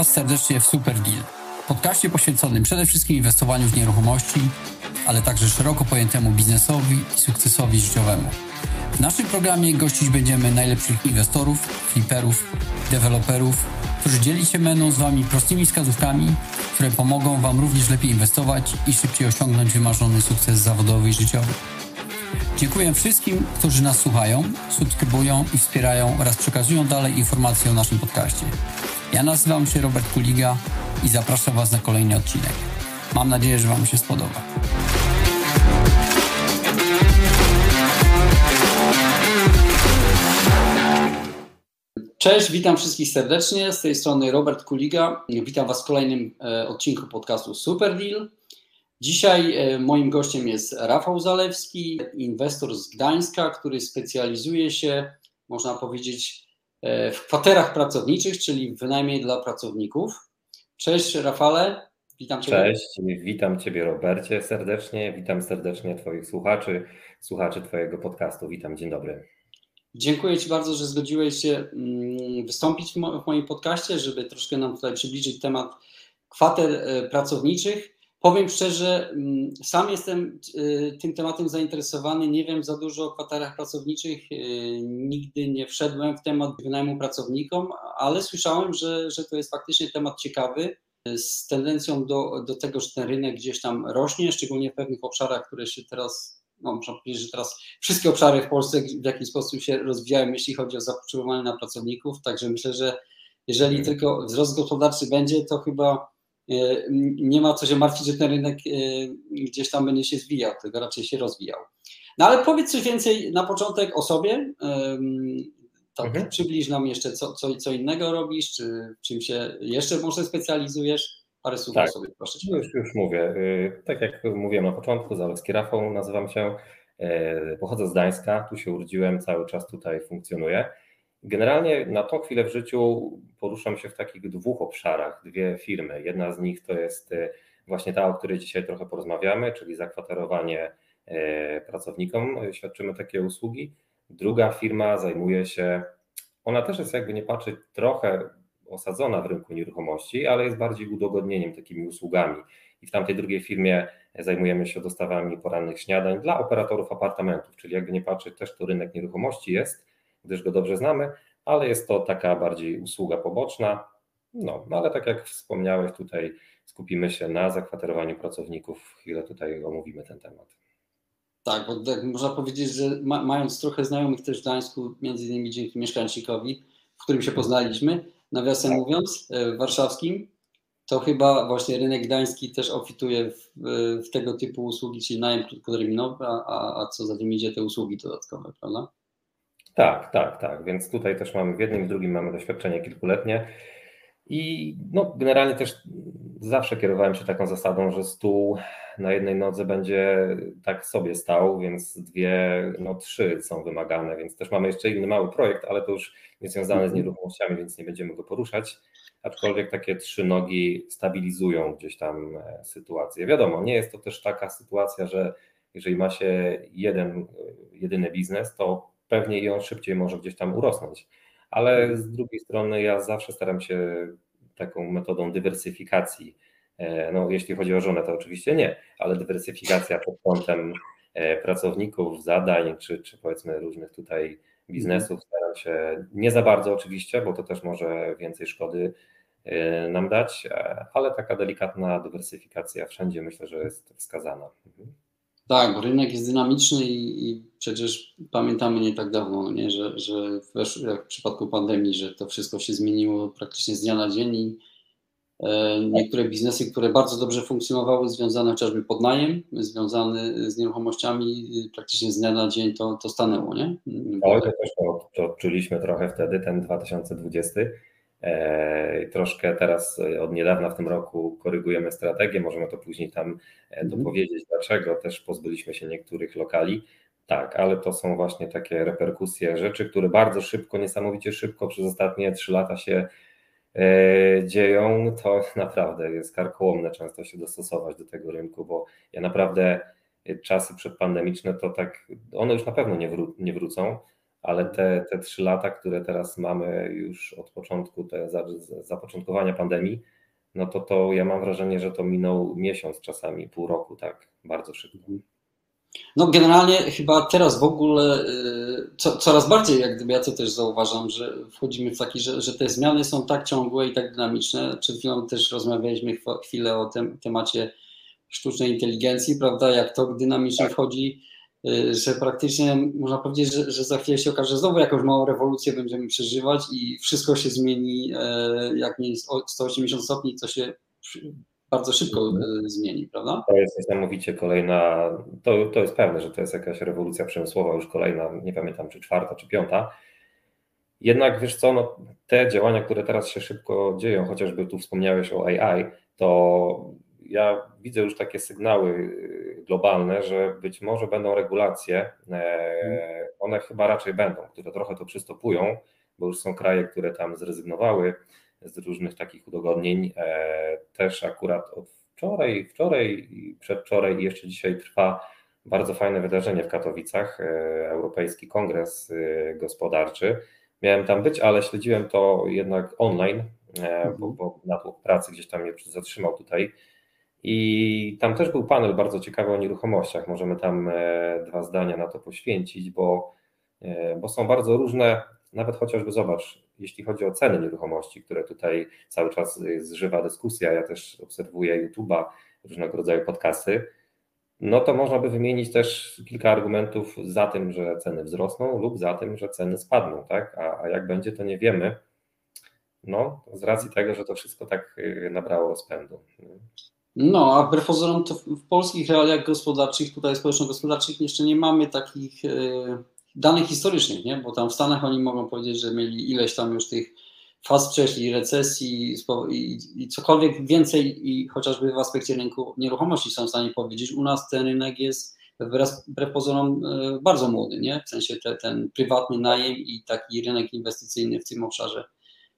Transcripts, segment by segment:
Was serdecznie w Super Deal, podcaście poświęconym przede wszystkim inwestowaniu w nieruchomości, ale także szeroko pojętemu biznesowi i sukcesowi życiowemu. W naszym programie gościć będziemy najlepszych inwestorów, fliperów, deweloperów, którzy dzieli się będą z Wami prostymi wskazówkami, które pomogą Wam również lepiej inwestować i szybciej osiągnąć wymarzony sukces zawodowy i życiowy. Dziękuję wszystkim, którzy nas słuchają, subskrybują i wspierają oraz przekazują dalej informacje o naszym podcaście. Ja nazywam się Robert Kuliga i zapraszam Was na kolejny odcinek. Mam nadzieję, że Wam się spodoba. Cześć, witam wszystkich serdecznie. Z tej strony Robert Kuliga. Witam Was w kolejnym e, odcinku podcastu Super Deal. Dzisiaj e, moim gościem jest Rafał Zalewski, inwestor z Gdańska, który specjalizuje się, można powiedzieć, w kwaterach pracowniczych, czyli w wynajmie dla pracowników. Cześć Rafale, witam Cię. Cześć, witam Ciebie Robercie serdecznie, witam serdecznie Twoich słuchaczy, słuchaczy Twojego podcastu, witam, dzień dobry. Dziękuję Ci bardzo, że zgodziłeś się mm, wystąpić w moim podcaście, żeby troszkę nam tutaj przybliżyć temat kwater e, pracowniczych. Powiem szczerze, mm, sam jestem y, tym tematem zainteresowany. Nie wiem za dużo o kwaterach pracowniczych. Y, nigdy nie wszedłem w temat wynajmu pracownikom, ale słyszałem, że, że to jest faktycznie temat ciekawy z tendencją do, do tego, że ten rynek gdzieś tam rośnie, szczególnie w pewnych obszarach, które się teraz, no można powiedzieć, że teraz wszystkie obszary w Polsce w jakiś sposób się rozwijają, jeśli chodzi o zapotrzebowanie na pracowników. Także myślę, że jeżeli tylko wzrost gospodarczy będzie, to chyba nie ma co się martwić, że ten rynek e, gdzieś tam będzie się zwijał, tylko raczej się rozwijał. No ale powiedz coś więcej na początek o sobie. Tak, mhm. Przybliż nam jeszcze, co, co, co innego robisz, czy czym się jeszcze może specjalizujesz. Parę słów tak. o sobie, proszę. Cię. Już, już mówię. Y, tak jak mówiłem na początku, Zalewski Rafał nazywam się. E, pochodzę z Gdańska, tu się urodziłem, cały czas tutaj funkcjonuję. Generalnie na tą chwilę w życiu poruszam się w takich dwóch obszarach, dwie firmy. Jedna z nich to jest e, właśnie ta, o której dzisiaj trochę porozmawiamy, czyli zakwaterowanie e, pracownikom, świadczymy takie usługi. Druga firma zajmuje się, ona też jest jakby nie patrzeć trochę osadzona w rynku nieruchomości, ale jest bardziej udogodnieniem takimi usługami. I w tamtej drugiej firmie zajmujemy się dostawami porannych śniadań dla operatorów apartamentów, czyli jakby nie patrzeć, też to rynek nieruchomości jest, gdyż go dobrze znamy, ale jest to taka bardziej usługa poboczna. No, no ale tak jak wspomniałeś, tutaj skupimy się na zakwaterowaniu pracowników. Chwilę tutaj omówimy ten temat. Tak, bo tak można powiedzieć, że ma, mając trochę znajomych też w Gdańsku, między innymi dzięki mieszkańczykowi, w którym się poznaliśmy, nawiasem tak. mówiąc, e, warszawskim, to chyba właśnie rynek gdański też obfituje w, w tego typu usługi, czyli najem krótkoterminowy, a, a co za tym idzie te usługi dodatkowe, prawda? Tak, tak, tak. Więc tutaj też mamy w jednym i w drugim mamy doświadczenie kilkuletnie. I no, generalnie też zawsze kierowałem się taką zasadą, że stół na jednej nodze będzie tak sobie stał, więc dwie, no trzy są wymagane, więc też mamy jeszcze inny mały projekt, ale to już niezwiązane z mhm. nieruchomościami, więc nie będziemy go poruszać. Aczkolwiek takie trzy nogi stabilizują gdzieś tam e, sytuację. Wiadomo, nie jest to też taka sytuacja, że jeżeli ma się jeden, jedyny biznes, to pewnie i on szybciej może gdzieś tam urosnąć. Ale z drugiej strony ja zawsze staram się taką metodą dywersyfikacji, e, no jeśli chodzi o żonę, to oczywiście nie, ale dywersyfikacja pod kątem e, pracowników, zadań, czy, czy powiedzmy różnych tutaj biznesów, staram się nie za bardzo oczywiście, bo to też może więcej szkody e, nam dać, ale taka delikatna dywersyfikacja wszędzie myślę, że jest wskazana. Mhm. Tak, rynek jest dynamiczny i, i przecież pamiętamy nie tak dawno, nie, że, że w, jak w przypadku pandemii, że to wszystko się zmieniło praktycznie z dnia na dzień i e, niektóre biznesy, które bardzo dobrze funkcjonowały, związane chociażby pod najem, związane z nieruchomościami, praktycznie z dnia na dzień to, to stanęło, nie? Oj, to też to, to czuliśmy trochę wtedy, ten 2020 E, troszkę teraz e, od niedawna w tym roku korygujemy strategię, możemy to później tam e, mhm. dopowiedzieć, dlaczego też pozbyliśmy się niektórych lokali. Tak, ale to są właśnie takie reperkusje rzeczy, które bardzo szybko, niesamowicie szybko przez ostatnie trzy lata się dzieją. To naprawdę jest karkołomne często się dostosować do tego rynku, bo ja naprawdę czasy przedpandemiczne to tak, one już na pewno nie, wró nie wrócą ale te, te trzy lata, które teraz mamy już od początku, te zapoczątkowania pandemii, no to to ja mam wrażenie, że to minął miesiąc, czasami pół roku, tak, bardzo szybko. No generalnie chyba teraz w ogóle y, co, coraz bardziej, jak gdyby ja to też zauważam, że wchodzimy w taki, że, że te zmiany są tak ciągłe i tak dynamiczne. Przed chwilą też rozmawialiśmy chwilę o tem, temacie sztucznej inteligencji, prawda, jak to dynamicznie tak. wchodzi, że praktycznie można powiedzieć, że, że za chwilę się okaże, że znowu jakąś małą rewolucję będziemy przeżywać i wszystko się zmieni, e, jak nie 180 stopni, to się bardzo szybko e, zmieni, prawda? To jest niesamowicie kolejna, to, to jest pewne, że to jest jakaś rewolucja przemysłowa, już kolejna, nie pamiętam czy czwarta, czy piąta. Jednak wiesz co, no, te działania, które teraz się szybko dzieją, chociażby tu wspomniałeś o AI, to ja widzę już takie sygnały y, globalne, że być może będą regulacje, e, one chyba raczej będą, które trochę to przystopują, bo już są kraje, które tam zrezygnowały z różnych takich udogodnień. E, też akurat od wczoraj, wczoraj i przedwczoraj i jeszcze dzisiaj trwa bardzo fajne wydarzenie w Katowicach, e, Europejski Kongres Gospodarczy. Miałem tam być, ale śledziłem to jednak online, bo, mhm. bo natłok pracy gdzieś tam mnie zatrzymał tutaj i tam też był panel bardzo ciekawy o nieruchomościach. Możemy tam e, dwa zdania na to poświęcić, bo, e, bo są bardzo różne, nawet chociażby zobacz, jeśli chodzi o ceny nieruchomości, które tutaj cały czas jest żywa dyskusja, ja też obserwuję YouTube'a, różnego rodzaju podcasty, no to można by wymienić też kilka argumentów za tym, że ceny wzrosną lub za tym, że ceny spadną, tak? A, a jak będzie, to nie wiemy. No, z racji tego, że to wszystko tak e, nabrało rozpędu. No, a wbrew to w polskich realiach gospodarczych, tutaj społeczno-gospodarczych jeszcze nie mamy takich e, danych historycznych, nie? bo tam w Stanach oni mogą powiedzieć, że mieli ileś tam już tych faz przeszli, recesji i, i, cokolwiek więcej i chociażby w aspekcie rynku nieruchomości są w stanie powiedzieć. U nas ten rynek jest wbrew pozorom e, bardzo młody, nie? w sensie te, ten prywatny najem i taki rynek inwestycyjny w tym obszarze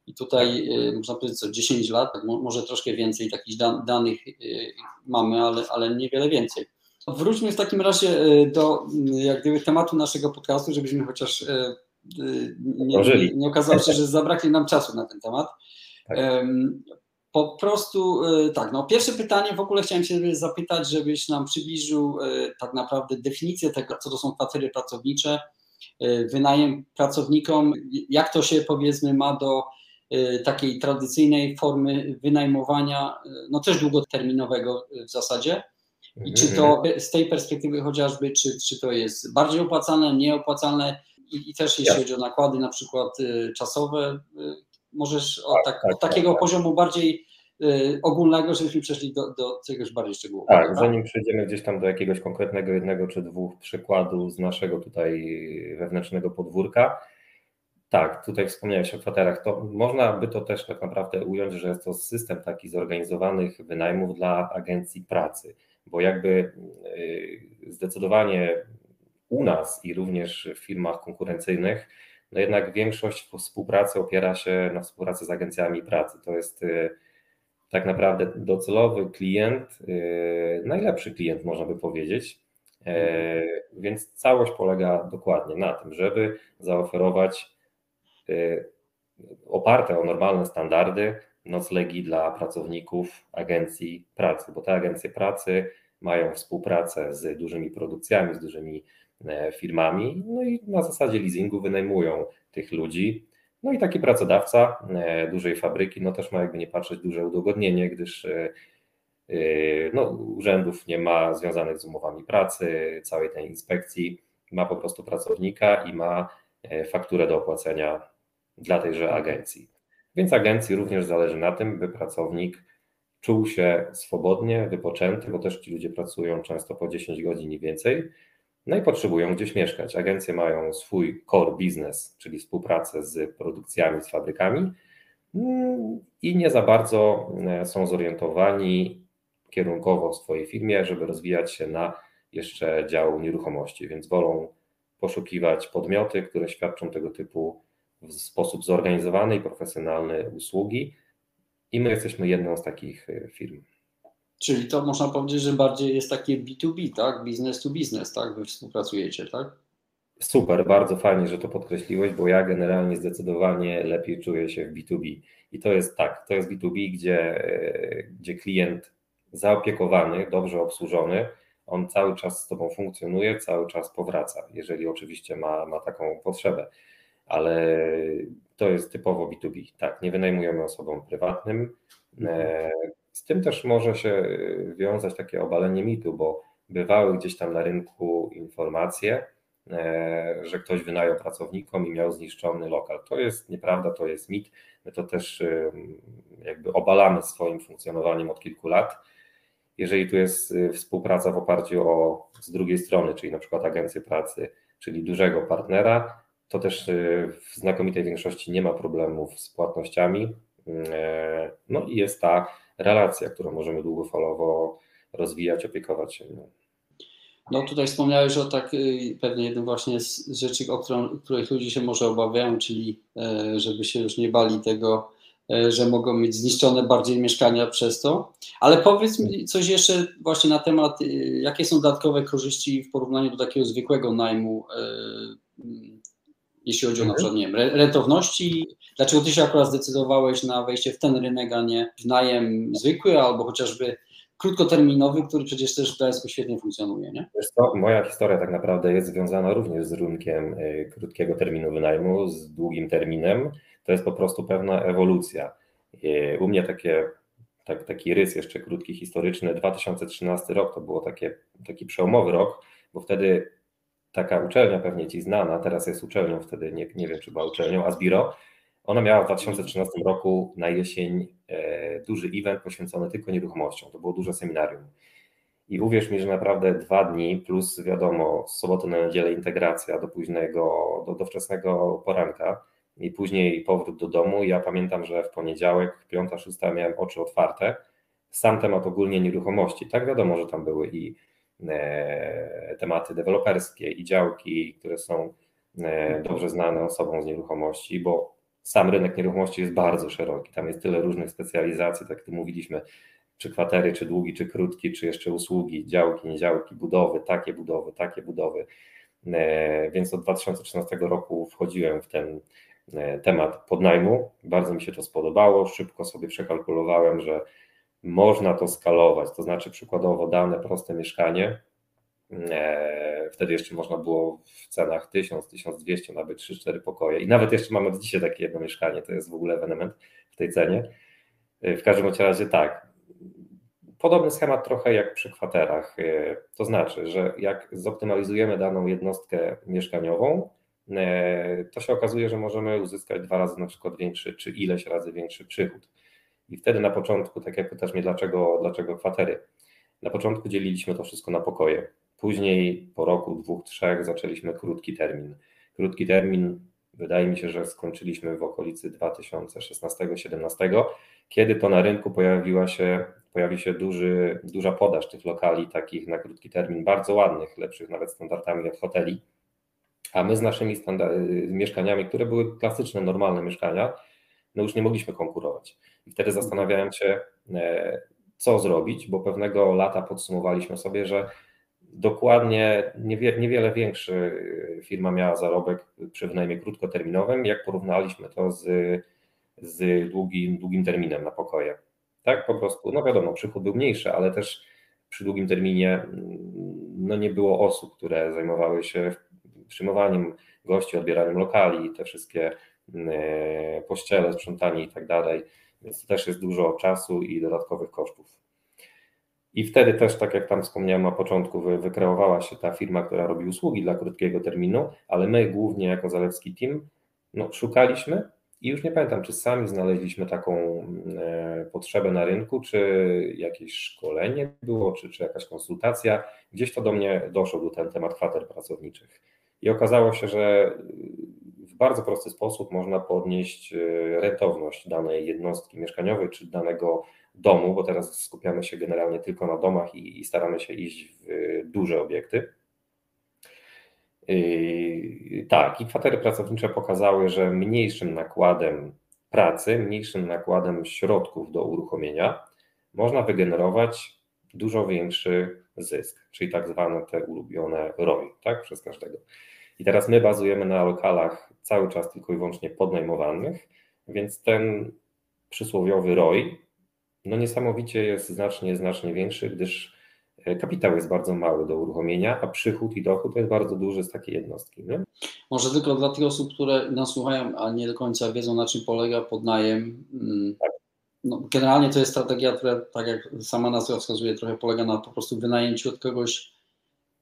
i tutaj y, można powiedzieć co 10 lat, tak, może troszkę więcej takich danych y, mamy, ale, ale niewiele więcej. Wróćmy w takim razie y, do jak gdyby tematu naszego podcastu, żebyśmy chociaż nie, nie, nie okazało się, że zabraknie nam czasu na ten temat. Tak. Po prostu tak, no pierwsze pytanie w ogóle chciałem się zapytać, żebyś nam przybliżył tak naprawdę definicję tego, co to są kwatery pracownicze, wynajem pracownikom, jak to się powiedzmy ma do takiej tradycyjnej formy wynajmowania, y, no też długoterminowego w zasadzie. I czy to mhm. z tej perspektywy chociażby, czy, czy to jest bardziej opłacalne, nieopłacalne i, i też jeśli chodzi o nakłady na przykład y, czasowe, możesz od, tak, tak, od tak, takiego tak, poziomu bardziej ogólnego, żebyśmy przeszli do, do czegoś bardziej szczegółowego. Tak, zanim przejdziemy gdzieś tam do jakiegoś konkretnego jednego czy dwóch przykładów z naszego tutaj wewnętrznego podwórka, tak, tutaj wspomniałeś o kwaterach. To można by to też tak naprawdę ująć, że jest to system taki zorganizowanych wynajmów dla agencji pracy, bo jakby y, zdecydowanie u nas i również w firmach konkurencyjnych, no jednak większość współpracy opiera się na współpracy z agencjami pracy. To jest y, tak naprawdę docelowy klient, y, najlepszy klient można by powiedzieć. E, więc całość polega dokładnie na tym, żeby zaoferować oparte o normalne standardy noclegi dla pracowników agencji pracy, bo te agencje pracy mają współpracę z dużymi produkcjami, z dużymi e, firmami, no i na zasadzie leasingu wynajmują tych ludzi. No i taki pracodawca e, dużej fabryki, no też ma jakby nie patrzeć duże udogodnienie, gdyż e, no, urzędów nie ma związanych z umowami pracy, całej tej inspekcji, ma po prostu pracownika i ma fakturę do opłacenia dla tejże agencji. Więc agencji również zależy na tym, by pracownik czuł się swobodnie, wypoczęty, bo też ci ludzie pracują często po 10 godzin i więcej, no i potrzebują gdzieś mieszkać. Agencje mają swój core business, czyli współpracę z produkcjami, z fabrykami mm, i nie za bardzo e, są zorientowani kierunkowo w swojej firmie, żeby rozwijać się na jeszcze dział nieruchomości, więc wolą poszukiwać podmioty, które świadczą tego typu w sposób zorganizowany i profesjonalny usługi i my jesteśmy jedną z takich e, firm. Czyli to można powiedzieć, że bardziej jest takie B2B, tak? Business to business, tak? Wy współpracujecie, tak? Super, bardzo fajnie, że to podkreśliłeś, bo ja generalnie zdecydowanie lepiej czuję się w B2B. I to jest tak, to jest B2B, gdzie, gdzie klient zaopiekowany, dobrze obsłużony, on cały czas z Tobą funkcjonuje, cały czas powraca, jeżeli oczywiście ma, ma taką potrzebę. Ale to jest typowo B2B, tak, nie wynajmujemy osobom prywatnym. Mhm. Z tym też może się wiązać takie obalenie mitu, bo bywały gdzieś tam na rynku informacje, e, że ktoś wynajął pracownikom i miał zniszczony lokal. To jest nieprawda, to jest mit. My to też jakby obalamy swoim funkcjonowaniem od kilku lat. Jeżeli tu jest współpraca w oparciu o z drugiej strony, czyli na przykład agencję pracy, czyli dużego partnera, to też y, w znakomitej większości nie ma problemów z płatnościami. E, no i jest ta relacja, którą możemy długofalowo rozwijać, opiekować się nią. No tutaj wspomniałeś o tak y, pewnie jednym właśnie z rzeczy, o którą, których ludzie się może obawiają, czyli e, żeby się już nie bali tego, e, że mogą mieć zniszczone bardziej mieszkania przez to. Ale powiedz mi coś jeszcze właśnie na temat, y, jakie są dodatkowe korzyści w porównaniu do takiego zwykłego najmu, e, jeśli chodzi o na przykład, nie wiem, rentowności. Dlaczego ty się akurat zdecydowałeś na wejście w ten rynek, a nie w najem zwykły, albo chociażby krótkoterminowy, który przecież też w Gdańsku świetnie funkcjonuje, nie? Co, moja historia tak naprawdę jest związana również z rynkiem y, krótkiego terminu wynajmu, z długim terminem. To jest po prostu pewna ewolucja. Y, u mnie takie, tak, taki rys jeszcze krótki, historyczny, 2013 rok to było takie, taki przełomowy rok, bo wtedy taka uczelnia pewnie Ci znana, teraz jest uczelnią, wtedy nie, nie wiem czy była uczelnią, Asbiro, ona miała w 2013 roku na jesień e, duży event poświęcony tylko nieruchomościom. To było duże seminarium. I uwierz mi, że naprawdę dwa dni, plus wiadomo, z soboty na niedzielę integracja do późnego, do, do wczesnego poranka i później powrót do domu. Ja pamiętam, że w poniedziałek, piąta, szósta miałem oczy otwarte. Sam temat ogólnie nieruchomości. Tak wiadomo, że tam były i tematy deweloperskie, i działki, które są e, dobrze znane osobom z nieruchomości, bo sam rynek nieruchomości jest bardzo szeroki. Tam jest tyle różnych specjalizacji, tak jak mówiliśmy, czy kwatery, czy długi, czy krótki, czy jeszcze usługi, działki, niedziałki, budowy, takie budowy, takie budowy. E, więc od 2013 roku wchodziłem w ten e, temat podnajmu. Bardzo mi się to spodobało. Szybko sobie przekalkulowałem, że można to skalować, to znaczy przykładowo dane proste mieszkanie E, wtedy jeszcze można było w cenach 1000, 1200 nabyć 3-4 pokoje i nawet jeszcze mamy dzisiaj takie jedno mieszkanie, to jest w ogóle ewenement w tej cenie. E, w każdym razie tak, podobny schemat trochę jak przy kwaterach, e, to znaczy, że jak zoptymalizujemy daną jednostkę mieszkaniową, to się okazuje, że możemy uzyskać dwa razy na przykład większy, czy ileś razy większy przychód. I wtedy na początku, tak jak pytasz mnie, dlaczego, dlaczego kwatery, na początku dzieliliśmy to wszystko na pokoje. Później po roku, dwóch, trzech zaczęliśmy krótki termin. Krótki termin, wydaje mi się, że skończyliśmy w okolicy 2016-2017, kiedy to na rynku pojawiła się, pojawi się duży, duża podaż tych lokali takich na krótki termin, bardzo ładnych, lepszych nawet standardami od hoteli. A my z naszymi mieszkaniami, które były klasyczne, normalne mieszkania, no już nie mogliśmy konkurować. I wtedy zastanawiałem się, e, co zrobić, bo pewnego lata podsumowaliśmy sobie, że dokładnie niewiele większy firma miała zarobek przy wynajmie krótkoterminowym, jak porównaliśmy to z, z długim, długim terminem na pokoje. Tak, po prostu, no wiadomo, przychód był mniejszy, ale też przy długim terminie mm, no nie było osób, które zajmowały się przyjmowaniem gości, odbieraniem lokali, te wszystkie pościele, sprzątanie i tak dalej, więc to też jest dużo czasu i dodatkowych kosztów. I wtedy też, tak jak tam wspomniałem na początku, wykreowała się ta firma, która robi usługi dla krótkiego terminu, ale my głównie jako Zalewski Team no, szukaliśmy i już nie pamiętam, czy sami znaleźliśmy taką e, potrzebę na rynku, czy jakieś szkolenie było, czy, czy jakaś konsultacja. Gdzieś to do mnie doszło, do ten temat kwater pracowniczych. I okazało się, że bardzo prosty sposób można podnieść e, rentowność danej jednostki mieszkaniowej czy danego domu, bo teraz skupiamy się generalnie tylko na domach i, i staramy się iść w y, duże obiekty. Yy, tak, i kwatery pracownicze pokazały, że mniejszym nakładem pracy, mniejszym nakładem środków do uruchomienia można wygenerować dużo większy zysk, czyli tak zwane te ulubione ROI, tak, przez każdego. I teraz my bazujemy na lokalach cały czas tylko i wyłącznie podnajmowanych, więc ten przysłowiowy ROI no niesamowicie jest znacznie, znacznie większy, gdyż e, kapitał jest bardzo mały do uruchomienia, a przychód i dochód jest bardzo duży z takiej jednostki. Nie? Może tylko dla tych osób, które nas słuchają, a nie do końca wiedzą, na czym polega podnajem. Mm, tak. No, generalnie to jest strategia, która, tak jak sama nazwa wskazuje, trochę polega na po prostu wynajęciu od kogoś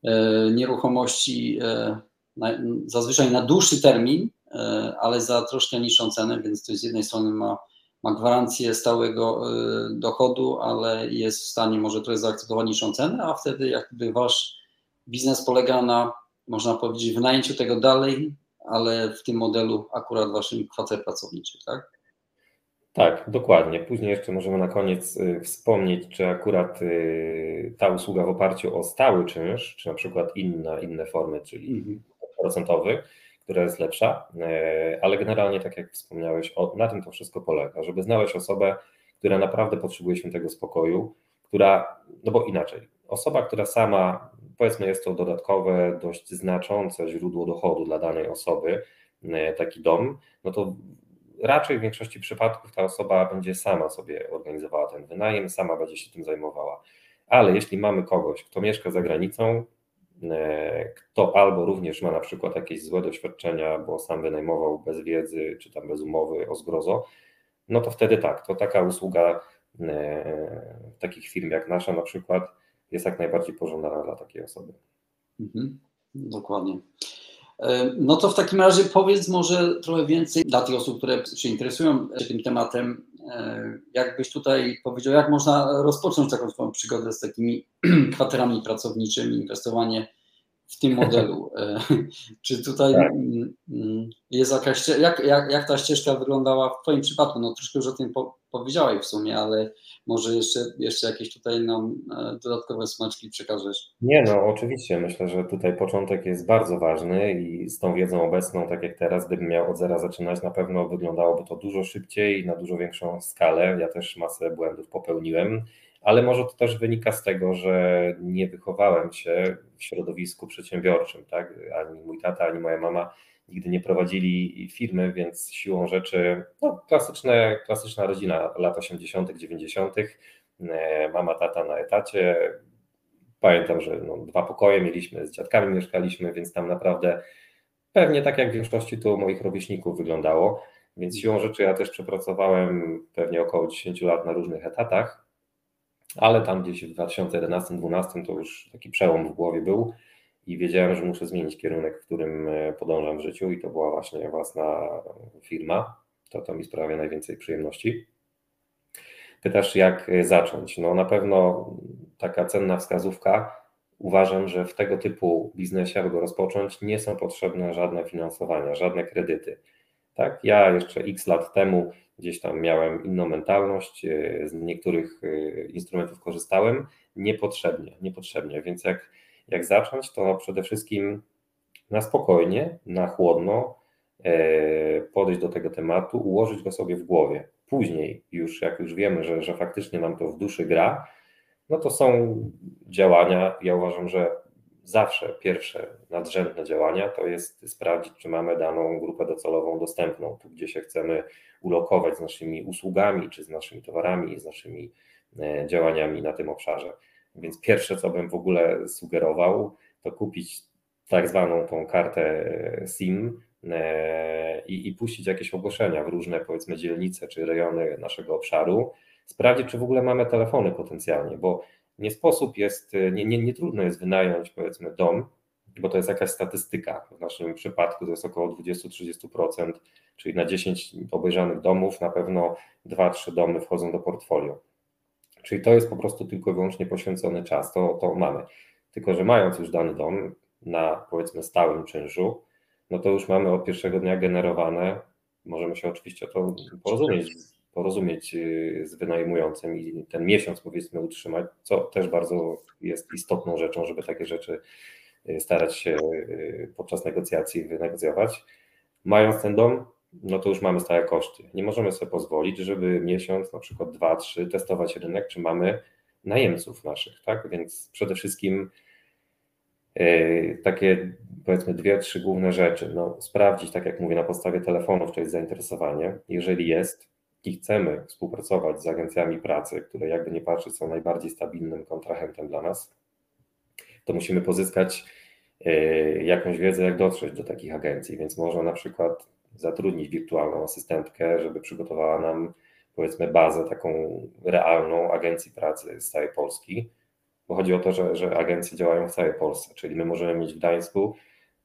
e, nieruchomości e, na, zazwyczaj na dłuższy termin, e, ale za troszkę niższą cenę, więc to z jednej strony ma, ma gwarancję stałego e, dochodu, ale jest w stanie może trochę zaakceptować niższą cenę, a wtedy jakby wasz biznes polega na, można powiedzieć, wynajęciu tego dalej, ale w tym modelu akurat waszym kwater pracowniczych, tak? Tak, dokładnie. Później jeszcze możemy na koniec y, wspomnieć, czy akurat y, ta usługa w oparciu o stały czynsz, czy na przykład inna, inne formy, czyli mhm. procentowy, która jest lepsza, y, ale generalnie, tak jak wspomniałeś, na tym to wszystko polega, żeby znaleźć osobę, która naprawdę potrzebuje świętego spokoju, która, no bo inaczej, osoba, która sama, powiedzmy, jest to dodatkowe, dość znaczące źródło dochodu dla danej osoby, taki dom, no to raczej w większości przypadków ta osoba będzie sama sobie organizowała ten wynajem, sama będzie się tym zajmowała. Ale jeśli mamy kogoś, kto mieszka za granicą, e, kto albo również ma na przykład jakieś złe doświadczenia, bo sam wynajmował bez wiedzy, czy tam bez umowy o zgrozo, no to wtedy tak, to taka usługa e, takich firm jak nasza na przykład jest jak najbardziej pożądana dla takiej osoby. Mhm, dokładnie. E, no to w takim razie powiedz może trochę więcej dla tych osób, które się interesują tym tematem. E, jakbyś tutaj powiedział, jak można rozpocząć taką swoją przygodę z takimi kwaterami pracowniczymi, inwestowanie w tym modelu. E, czy tutaj tak. Mm, mm, jest jakaś, jak, jak, jak ta ścieżka wyglądała w Twoim przypadku? No troszkę już o tym po, powiedziałeś w sumie, ale może jeszcze, jeszcze jakieś tutaj nam e, dodatkowe smaczki przekażesz. Nie, no oczywiście. Myślę, że tutaj początek jest bardzo ważny i z tą wiedzą obecną, tak jak teraz, gdybym miał od zera zaczynać, na pewno wyglądałoby to dużo szybciej i na dużo większą skalę. Ja też masę błędów popełniłem ale może to też wynika z tego, że nie wychowałem się w środowisku przedsiębiorczym, tak? Ani mój tata, ani moja mama nigdy nie prowadzili firmy, więc siłą rzeczy, no, klasyczne, klasyczna rodzina lat 80., 90., e, mama, tata na etacie. Pamiętam, że no, dwa pokoje mieliśmy, z dziadkami mieszkaliśmy, więc tam naprawdę pewnie tak jak w większości to moich rówieśników wyglądało. Więc siłą rzeczy ja też przepracowałem pewnie około 10 lat na różnych etatach ale tam gdzieś w 2011-2012 to już taki przełom w głowie był i wiedziałem, że muszę zmienić kierunek, w którym e, podążam w życiu i to była właśnie własna firma. To to mi sprawia najwięcej przyjemności. Pytasz, jak e, zacząć? No na pewno taka cenna wskazówka. Uważam, że w tego typu biznesie, aby go rozpocząć, nie są potrzebne żadne finansowania, żadne kredyty. Tak? Ja jeszcze x lat temu gdzieś tam miałem inną mentalność, e, z niektórych instrumentów korzystałem niepotrzebnie, niepotrzebnie, więc jak, jak zacząć, to przede wszystkim na spokojnie, na chłodno e, podejść do tego tematu, ułożyć go sobie w głowie. Później już, jak już wiemy, że, że faktycznie nam to w duszy gra, no to są działania, ja uważam, że zawsze pierwsze nadrzędne działania to jest sprawdzić, czy mamy daną grupę docelową dostępną, tu gdzie się chcemy ulokować z naszymi usługami, czy z naszymi towarami, z naszymi e, działaniami na tym obszarze. Więc pierwsze, co bym w ogóle sugerował, to kupić tak zwaną tą kartę e, SIM e, i, i puścić jakieś ogłoszenia w różne, powiedzmy, dzielnice czy rejony naszego obszaru, sprawdzić, czy w ogóle mamy telefony potencjalnie, bo nie sposób jest, nie, nie, nie trudno jest wynająć powiedzmy dom, bo to jest jakaś statystyka. W naszym przypadku to jest około 20-30%, czyli na 10 obejrzanych domów na pewno 2-3 domy wchodzą do portfolio. Czyli to jest po prostu tylko i wyłącznie poświęcony czas, to, to mamy. Tylko, że mając już dany dom na powiedzmy stałym czynszu, no to już mamy od pierwszego dnia generowane, możemy się oczywiście to porozumieć porozumieć y, z wynajmującym i ten miesiąc powiedzmy utrzymać, co też bardzo jest istotną rzeczą, żeby takie rzeczy y, starać się y, podczas negocjacji wynegocjować. Mając ten dom, no to już mamy stałe koszty. Nie możemy sobie pozwolić, żeby miesiąc, na przykład dwa, trzy, testować rynek, czy mamy najemców naszych, tak? Więc przede wszystkim takie powiedzmy dwie, trzy główne rzeczy. No, sprawdzić, tak jak mówię, na podstawie telefonów, czy jest zainteresowanie. Jeżeli jest i chcemy współpracować z agencjami pracy, które jakby nie patrzeć są najbardziej stabilnym kontrahentem dla nas, to musimy pozyskać e, jakąś wiedzę, jak dotrzeć do takich agencji, więc można na przykład zatrudnić wirtualną asystentkę, żeby przygotowała nam powiedzmy bazę taką realną agencji pracy z całej Polski, bo chodzi o to, że, że agencje działają w całej Polsce, czyli my możemy mieć w Gdańsku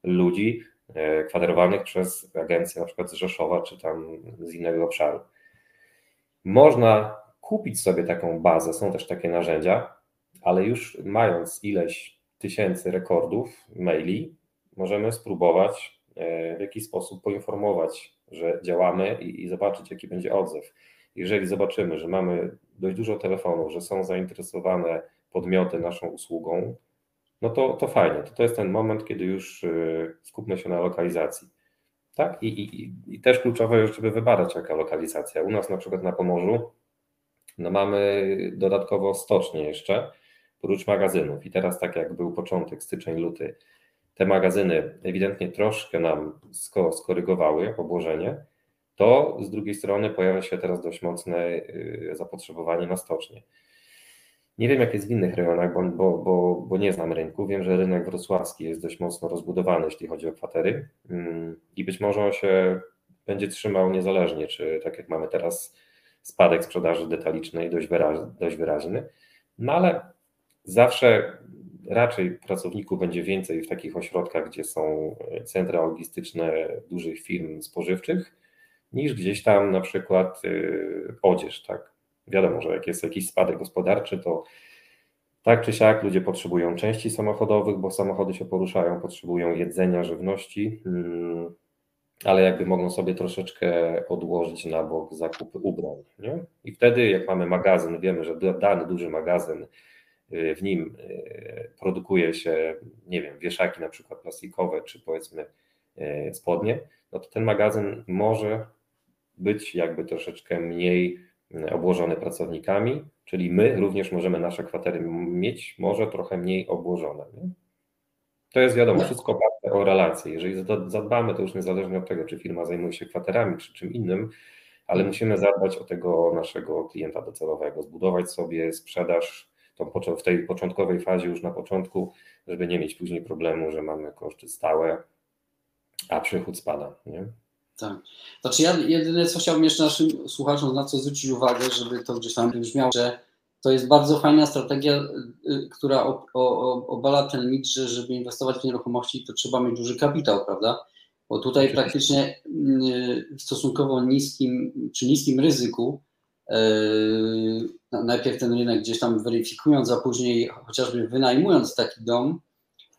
ludzi e, kwaterowanych przez agencje na przykład z Rzeszowa czy tam z innego obszaru. Można kupić sobie taką bazę, są też takie narzędzia, ale już mając ileś tysięcy rekordów maili, możemy spróbować w jakiś sposób poinformować, że działamy i, i zobaczyć, jaki będzie odzew. Jeżeli zobaczymy, że mamy dość dużo telefonów, że są zainteresowane podmioty naszą usługą, no to, to fajnie. To, to jest ten moment, kiedy już y, skupmy się na lokalizacji. Tak? I, i, I też kluczowe jest, żeby wybadać jaka lokalizacja. U nas na przykład na Pomorzu no mamy dodatkowo stocznie jeszcze, prócz magazynów. I teraz tak jak był początek, styczeń, luty, te magazyny ewidentnie troszkę nam skorygowały obłożenie, to z drugiej strony pojawia się teraz dość mocne y, zapotrzebowanie na stocznie. Nie wiem, jak jest w innych rejonach, bo, bo, bo, bo, nie znam rynku. Wiem, że rynek wrocławski jest dość mocno rozbudowany, jeśli chodzi o kwatery mm, i być może on się będzie trzymał niezależnie, czy tak jak mamy teraz spadek sprzedaży detalicznej dość wyraźny, dość wyraźny. No ale zawsze raczej pracowników będzie więcej w takich ośrodkach, gdzie są centra logistyczne dużych firm spożywczych, niż gdzieś tam na przykład y, odzież, tak? Wiadomo, że jak jest jakiś spadek gospodarczy, to tak czy siak ludzie potrzebują części samochodowych, bo samochody się poruszają, potrzebują jedzenia, żywności, mm, ale jakby mogą sobie troszeczkę odłożyć na bok zakupy ubrań. Nie? I wtedy, jak mamy magazyn, wiemy, że dany duży magazyn, w nim y, produkuje się, nie wiem, wieszaki na przykład plastikowe, czy powiedzmy y, spodnie, no to ten magazyn może być jakby troszeczkę mniej obłożone pracownikami, czyli my również możemy nasze kwatery mieć może trochę mniej obłożone. Nie? To jest wiadomo, wszystko oparte o relacje. Jeżeli zadbamy, to już niezależnie od tego, czy firma zajmuje się kwaterami, czy czym innym, ale musimy zadbać o tego naszego klienta docelowego, zbudować sobie sprzedaż w tej początkowej fazie, już na początku, żeby nie mieć później problemu, że mamy koszty stałe, a przychód spada. Nie? Tak. Znaczy ja jedyne co chciałbym jeszcze naszym słuchaczom na co zwrócić uwagę, żeby to gdzieś tam brzmiało, że to jest bardzo fajna strategia, y, y, która obala ten mit, że żeby inwestować w nieruchomości, to trzeba mieć duży kapitał, prawda? Bo tutaj praktycznie y, w stosunkowo niskim czy niskim ryzyku najpierw ten rynek gdzieś tam weryfikując, a później chociażby wynajmując taki dom,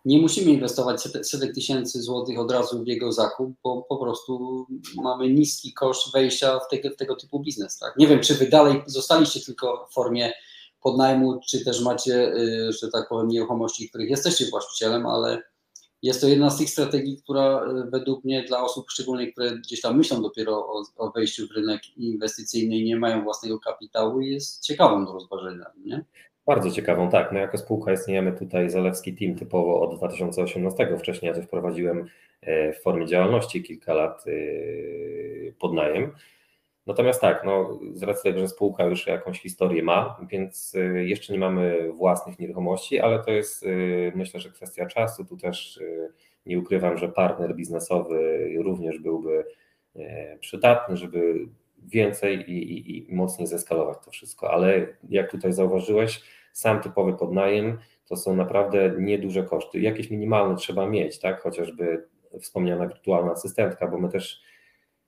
nie musimy inwestować setek tysięcy złotych od razu w jego zakup, bo po prostu mamy niski koszt wejścia w tego, w tego typu biznes. Tak? Nie wiem, czy wy dalej zostaliście tylko w formie podnajmu, czy też macie, y, że tak powiem, nieruchomości, których jesteście właścicielem, ale jest to jedna z tych strategii, która y, według mnie dla osób szczególnie, które gdzieś tam myślą dopiero o, o wejściu w rynek inwestycyjny i nie mają własnego kapitału, jest ciekawą do rozważenia. Nie? Bardzo ciekawą, tak. My jako spółka istniejemy tutaj Zalewski Team typowo od 2018. Wcześniej ja też prowadziłem e, w formie działalności kilka lat e, podnajem. Natomiast tak, no, z racji tego, że spółka już jakąś historię ma, więc e, jeszcze nie mamy własnych nieruchomości, ale to jest myślę, że kwestia czasu. Tu też nie ukrywam, że partner biznesowy również byłby przydatny, żeby więcej i, i, i mocniej zeskalować to wszystko. Ale jak tutaj zauważyłeś, sam typowy podnajem to są naprawdę nieduże koszty. Jakieś minimalne trzeba mieć, tak? Chociażby wspomniana wirtualna asystentka, bo my też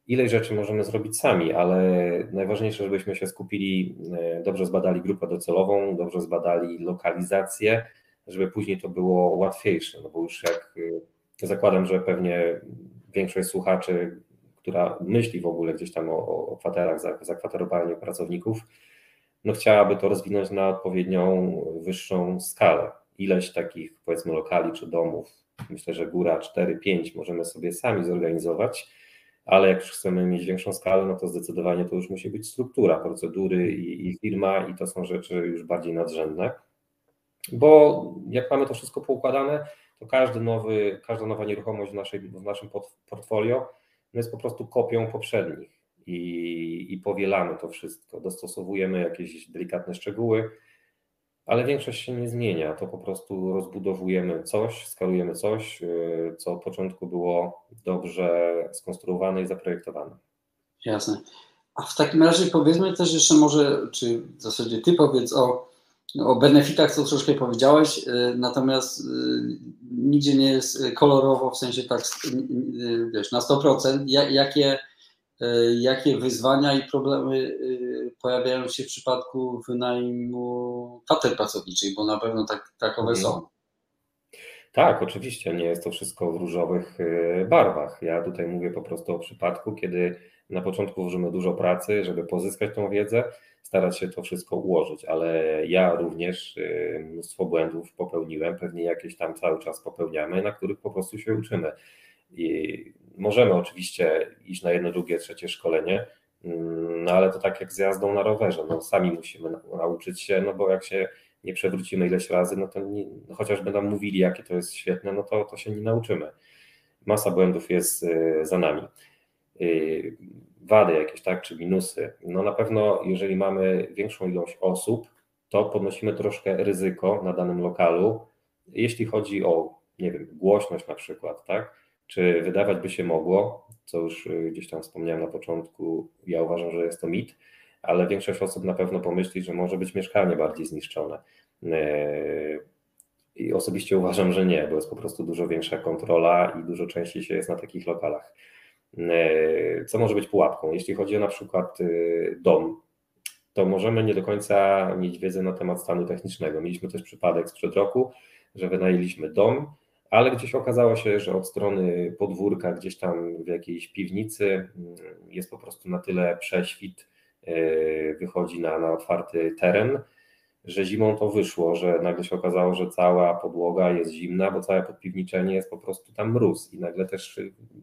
ile rzeczy możemy zrobić sami, ale najważniejsze, żebyśmy się skupili, e, dobrze zbadali grupę docelową, dobrze zbadali lokalizację, żeby później to było łatwiejsze, no bo już jak e, zakładam, że pewnie większość słuchaczy, która myśli w ogóle gdzieś tam o, o kwaterach, zakwaterowaniu pracowników, no chciałaby to rozwinąć na odpowiednią wyższą skalę. Ileś takich powiedzmy lokali czy domów, myślę, że góra 4-5 możemy sobie sami zorganizować, ale jak już chcemy mieć większą skalę, no to zdecydowanie to już musi być struktura, procedury i, i firma i to są rzeczy już bardziej nadrzędne. Bo jak mamy to wszystko poukładane, to każdy nowy, każda nowa nieruchomość w, naszej, w naszym portfolio no jest po prostu kopią poprzednich i, i powielamy to wszystko, dostosowujemy jakieś delikatne szczegóły, ale większość się nie zmienia. To po prostu rozbudowujemy coś, skalujemy coś, y, co od początku było dobrze skonstruowane i zaprojektowane. Jasne. A w takim razie powiedzmy też jeszcze może, czy w zasadzie ty powiedz o, o benefitach, co troszkę powiedziałeś, y, natomiast y, nigdzie nie jest kolorowo, w sensie tak, wiesz, na 100%. Jakie jakie wyzwania i problemy e, pojawiają się w przypadku wynajmu kwater pracowniczych, bo na pewno tak, takowe mhm. są. Tak, oczywiście, nie jest to wszystko w różowych e, barwach. Ja tutaj mówię po prostu o przypadku, kiedy na początku włożymy dużo pracy, żeby pozyskać tą wiedzę, starać się to wszystko ułożyć, ale ja również mnóstwo błędów popełniłem, pewnie jakieś tam cały czas popełniamy, na których po prostu się uczymy. I możemy oczywiście iść na jedno, drugie, trzecie szkolenie, mm, no ale to tak jak z jazdą na rowerze, no sami musimy nauczyć się, no bo jak się nie przewrócimy ileś razy, no to nie, no chociażby nam mówili, jakie to jest świetne, no to, to się nie nauczymy. Masa błędów jest y, za nami. Y, wady jakieś, tak, czy minusy. No na pewno, jeżeli mamy większą ilość osób, to podnosimy troszkę ryzyko na danym lokalu, jeśli chodzi o, nie wiem, głośność na przykład, tak? Czy wydawać by się mogło, co już y, gdzieś tam wspomniałem na początku, ja uważam, że jest to mit, ale większość osób na pewno pomyśli, że może być mieszkanie bardziej zniszczone. Y, I osobiście uważam, że nie, bo jest po prostu dużo większa kontrola i dużo częściej się jest na takich lokalach. Y, co może być pułapką? Jeśli chodzi o na przykład dom, to możemy nie do końca mieć wiedzę na temat stanu technicznego. Mieliśmy też przypadek sprzed roku, że wynajęliśmy dom, ale gdzieś okazało się, że od strony podwórka, gdzieś tam w jakiejś piwnicy mm, jest po prostu na tyle prześwit, e, wychodzi na, na otwarty teren, że zimą to wyszło, że nagle się okazało, że cała podłoga jest zimna, bo całe podpiwniczenie jest po prostu tam mróz. I nagle też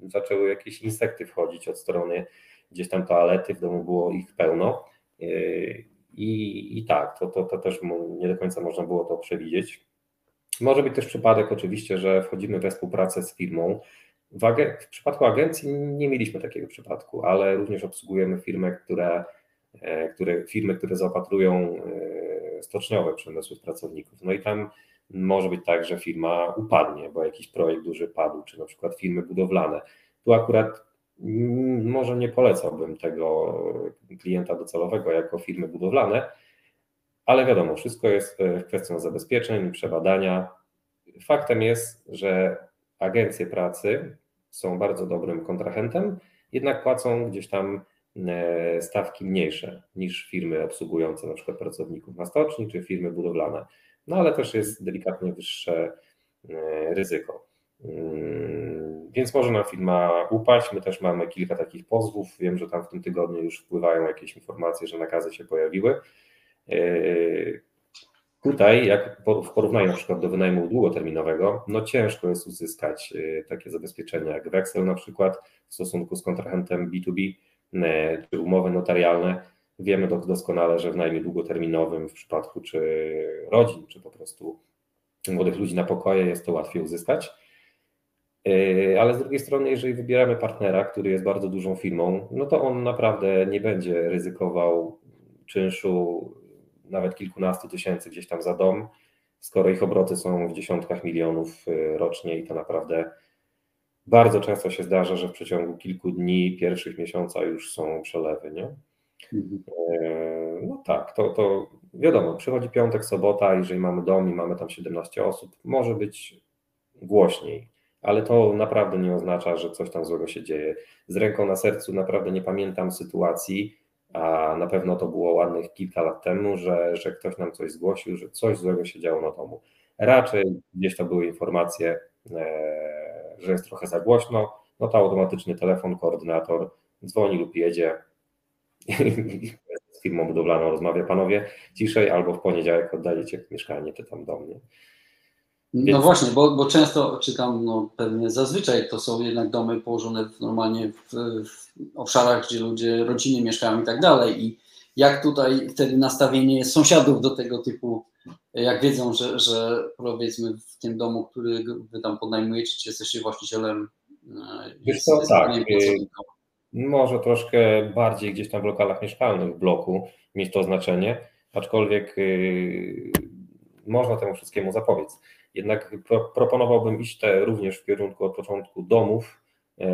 zaczęły jakieś insekty wchodzić od strony. Gdzieś tam toalety, w domu było ich pełno. E, i, i tak, to, to, to też nie do końca można było to przewidzieć. Może być też przypadek oczywiście, że wchodzimy we współpracę z firmą. W, w, przypadku agencji nie mieliśmy takiego przypadku, ale również obsługujemy firmy, które, e, które, firmy, które zaopatrują e, stoczniowe przemysły pracowników. No i tam może być tak, że firma upadnie, bo jakiś projekt duży padł, czy na przykład firmy budowlane. Tu akurat może nie polecałbym tego klienta docelowego jako firmy budowlane, ale wiadomo, wszystko jest e, kwestią zabezpieczeń, przebadania. Faktem jest, że agencje pracy są bardzo dobrym kontrahentem, jednak płacą gdzieś tam e, stawki mniejsze niż firmy obsługujące na przykład pracowników na stoczni czy firmy budowlane. No ale też jest delikatnie wyższe e, ryzyko. Mm, więc może nam firma upaść. My też mamy kilka takich pozwów. Wiem, że tam w tym tygodniu już wpływają jakieś informacje, że nakazy się pojawiły. Yy, tutaj, jak w porównaniu na przykład do wynajmu długoterminowego, no ciężko jest uzyskać yy, takie zabezpieczenia jak weksel na przykład w stosunku z kontrahentem B2B yy, czy umowy notarialne. Wiemy doskonale, że w najmie długoterminowym w przypadku czy rodzin, czy po prostu młodych ludzi na pokoje jest to łatwiej uzyskać. Ale z drugiej strony, jeżeli wybieramy partnera, który jest bardzo dużą firmą, no to on naprawdę nie będzie ryzykował czynszu nawet kilkunastu tysięcy gdzieś tam za dom, skoro ich obroty są w dziesiątkach milionów y, rocznie i to naprawdę bardzo często się zdarza, że w przeciągu kilku dni, pierwszych miesiąca już są przelewy, nie? Mhm. E, no tak, to, to wiadomo, przychodzi piątek, sobota, jeżeli mamy dom i mamy tam 17 osób, może być głośniej, ale to naprawdę nie oznacza, że coś tam złego się dzieje. Z ręką na sercu naprawdę nie pamiętam sytuacji, a na pewno to było ładnych kilka lat temu, że, że ktoś nam coś zgłosił, że coś złego się działo na domu. Raczej gdzieś to były informacje, e, że jest trochę za głośno, no to automatyczny telefon, koordynator dzwoni lub jedzie z firmą budowlaną rozmawia, panowie, ciszej albo w poniedziałek oddajecie mieszkanie czy tam do mnie. No właśnie, bo, bo często czytam, no pewnie zazwyczaj to są jednak domy położone w, normalnie w, w obszarach, gdzie ludzie rodzinnie mieszkają i tak dalej. I jak tutaj wtedy nastawienie sąsiadów do tego typu jak wiedzą, że, że powiedzmy w tym domu, który wy tam podnajmujecie, czy jesteście właścicielem, Wiesz co, tak, może troszkę bardziej gdzieś tam w lokalach mieszkalnych w bloku mieć to znaczenie, aczkolwiek yy, można temu wszystkiemu zapobiec. Jednak pro, proponowałbym iść te również w kierunku od początku domów yy,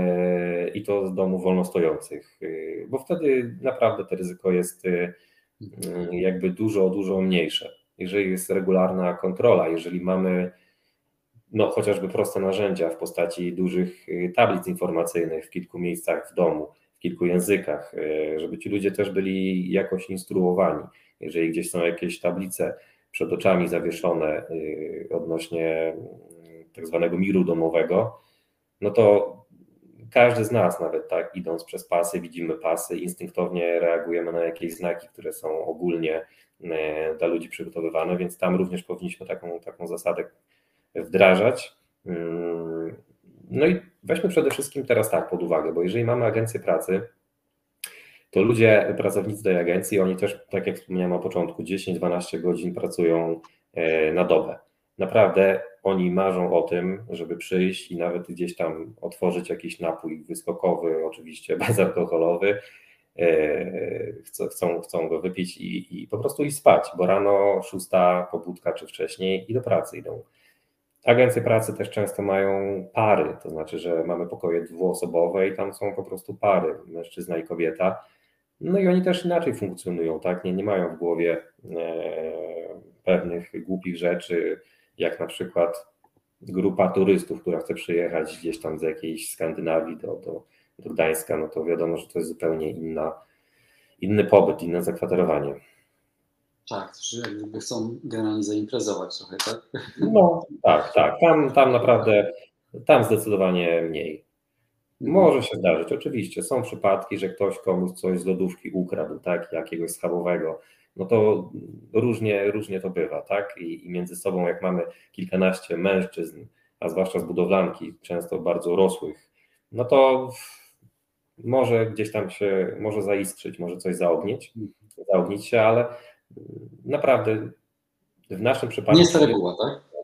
i to z domów wolnostojących, yy, bo wtedy naprawdę to ryzyko jest yy, jakby dużo, dużo mniejsze. Jeżeli jest regularna kontrola, jeżeli mamy no, chociażby proste narzędzia w postaci dużych tablic informacyjnych w kilku miejscach w domu, w kilku językach, żeby ci ludzie też byli jakoś instruowani. Jeżeli gdzieś są jakieś tablice przed oczami zawieszone y, odnośnie mm, tak zwanego miru domowego, no to każdy z nas, nawet tak, idąc przez pasy, widzimy pasy, instynktownie reagujemy na jakieś znaki, które są ogólnie dla ludzi przygotowywane, więc tam również powinniśmy taką, taką zasadę wdrażać. Mm, no i weźmy przede wszystkim teraz tak pod uwagę, bo jeżeli mamy agencję pracy, to ludzie, pracownicy tej agencji, oni też, tak jak wspomniałem na początku, 10-12 godzin pracują e, na dobę. Naprawdę oni marzą o tym, żeby przyjść i nawet gdzieś tam otworzyć jakiś napój wyskokowy, oczywiście bezalkoholowy, e, chcą, chcą, go wypić i, i po prostu iść spać, bo rano szósta pobudka czy wcześniej i do pracy idą. Agencje pracy też często mają pary, to znaczy, że mamy pokoje dwuosobowe i tam są po prostu pary, mężczyzna i kobieta. No i oni też inaczej funkcjonują, tak? Nie, nie mają w głowie e, pewnych głupich rzeczy, jak na przykład grupa turystów, która chce przyjechać gdzieś tam z jakiejś Skandynawii do, do, do Gdańska, no to wiadomo, że to jest zupełnie inna, inny pobyt, inne zakwaterowanie. Tak, że jakby chcą generalnie zaimprezować trochę, tak? No, tak, tak. Tam, tam naprawdę, tam zdecydowanie mniej. Może się zdarzyć, oczywiście. Są przypadki, że ktoś komuś coś z lodówki ukradł, tak, jakiegoś schabowego. No to różnie, różnie to bywa, tak? I, I między sobą, jak mamy kilkanaście mężczyzn, a zwłaszcza z budowlanki, często bardzo rosłych, no to może gdzieś tam się, może zaiskrzyć, może coś zaognić, zaognić się, ale naprawdę w naszym przypadku. Nie jest to reguła, tak?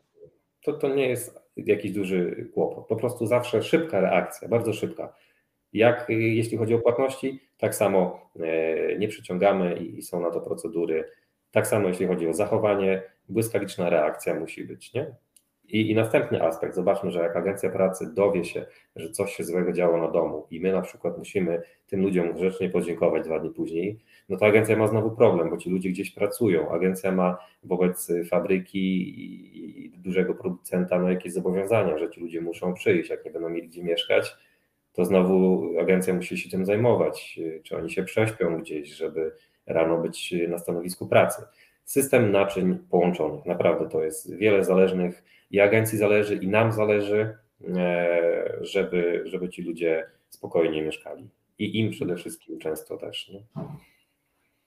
To, to nie jest jakiś duży kłopot. Po prostu zawsze szybka reakcja, bardzo szybka. Jak jeśli chodzi o płatności, tak samo e, nie przyciągamy i są na to procedury. Tak samo jeśli chodzi o zachowanie, błyskawiczna reakcja musi być. Nie? I, I, następny aspekt, zobaczmy, że jak agencja pracy dowie się, że coś się złego działo na domu i my na przykład musimy tym ludziom grzecznie podziękować dwa dni później, no to agencja ma znowu problem, bo ci ludzie gdzieś pracują. Agencja ma wobec fabryki i dużego producenta no, jakieś zobowiązania, że ci ludzie muszą przyjść, jak nie będą mieli gdzie mieszkać, to znowu agencja musi się tym zajmować, czy oni się prześpią gdzieś, żeby rano być na stanowisku pracy. System naczyń połączonych, naprawdę to jest wiele zależnych i agencji zależy, i nam zależy, e, żeby, żeby ci ludzie spokojnie mieszkali. I im przede wszystkim często też.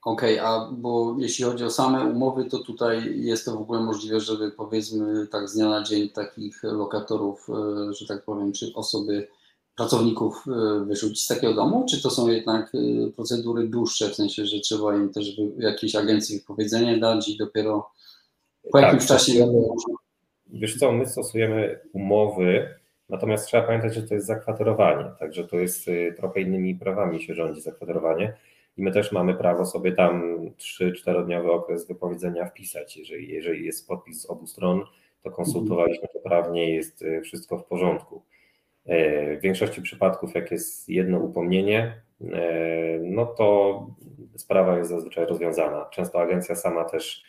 Okej, okay, a bo jeśli chodzi o same umowy, to tutaj jest to w ogóle możliwe, żeby powiedzmy tak z dnia na dzień takich lokatorów, e, że tak powiem, czy osoby, pracowników e, wyrzucić z takiego domu, czy to są jednak procedury dłuższe, w sensie, że trzeba im też jakiejś agencji wypowiedzenie dać i dopiero po tak, jakimś czasie Wiesz co, my stosujemy umowy, natomiast trzeba pamiętać, że to jest zakwaterowanie, także to jest y, trochę innymi prawami się rządzi zakwaterowanie i my też mamy prawo sobie tam 3-4-dniowy okres wypowiedzenia wpisać. Jeżeli, jeżeli jest podpis z obu stron, to konsultowaliśmy to prawnie, jest wszystko w porządku. E, w większości przypadków, jak jest jedno upomnienie, e, no to sprawa jest zazwyczaj rozwiązana. Często agencja sama też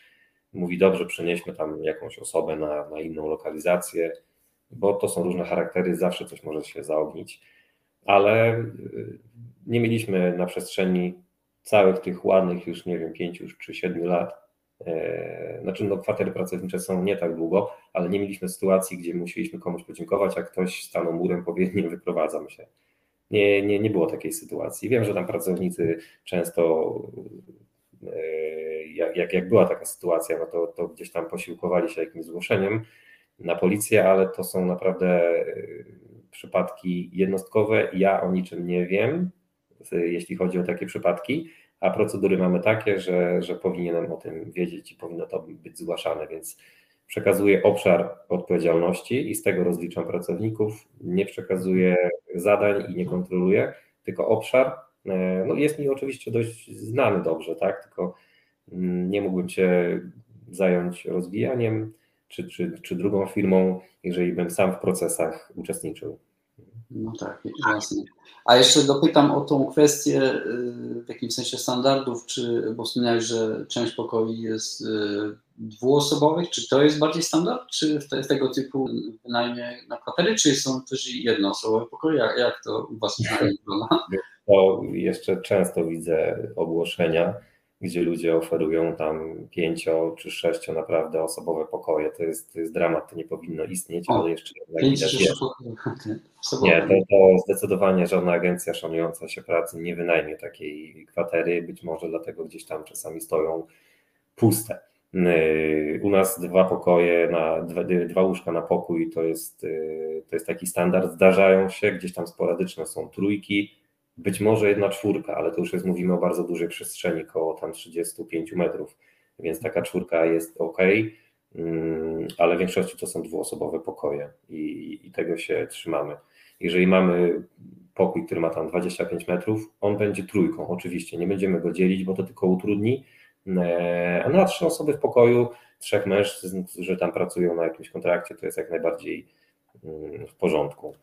mówi dobrze, przenieśmy tam jakąś osobę na, na inną lokalizację, bo to są różne charaktery, zawsze coś może się zaognić, ale y, nie mieliśmy na przestrzeni całych tych ładnych już, nie wiem, pięciu czy siedmiu lat, e, znaczy no kwatery pracownicze są nie tak długo, ale nie mieliśmy sytuacji, gdzie musieliśmy komuś podziękować, a ktoś stanął murem, powiedział, nie wyprowadzam się. Nie, nie, nie było takiej sytuacji. Wiem, że tam pracownicy często jak, jak, jak była taka sytuacja, no to, to gdzieś tam posiłkowali się jakimś zgłoszeniem na policję, ale to są naprawdę y, przypadki jednostkowe. Ja o niczym nie wiem, jeśli chodzi o takie przypadki, a procedury mamy takie, że, że powinienem o tym wiedzieć i powinno to być zgłaszane, więc przekazuję obszar odpowiedzialności i z tego rozliczam pracowników, nie przekazuję zadań i nie kontroluję, tylko obszar. E, no jest mi oczywiście dość znany dobrze, tak, tylko mm, nie mógłbym się zająć rozwijaniem czy, czy, czy drugą firmą, jeżeli bym sam w procesach uczestniczył. No tak, jasne. A jeszcze dopytam o tą kwestię y, w jakimś sensie standardów, czy, bo wspomniałeś, że część pokoi jest y, dwuosobowych, czy to jest bardziej standard, czy w tego typu wynajmie na kwatery, czy są też jednoosobowe pokoje? Jak, jak to u Was wygląda? To jeszcze często widzę ogłoszenia, gdzie ludzie oferują tam pięcio czy sześcio naprawdę osobowe pokoje. To jest, to jest dramat, to nie powinno istnieć, ale jeszcze jak widać jest. Nie, to, to zdecydowanie żadna agencja szanująca się pracy nie wynajmie takiej kwatery, być może dlatego gdzieś tam czasami stoją puste. Yy, u nas dwa pokoje, na, dwa, dwa łóżka na pokój to jest, yy, to jest taki standard. Zdarzają się, gdzieś tam sporadyczne są trójki, być może jedna czwórka, ale to już jest, mówimy o bardzo dużej przestrzeni, koło tam 35 metrów, więc taka czwórka jest ok, mm, ale w większości to są dwuosobowe pokoje i, i tego się trzymamy. Jeżeli mamy pokój, który ma tam 25 metrów, on będzie trójką, oczywiście, nie będziemy go dzielić, bo to tylko utrudni, e, a na trzy osoby w pokoju, trzech mężczyzn, którzy tam pracują na jakimś kontrakcie, to jest jak najbardziej mm, w porządku.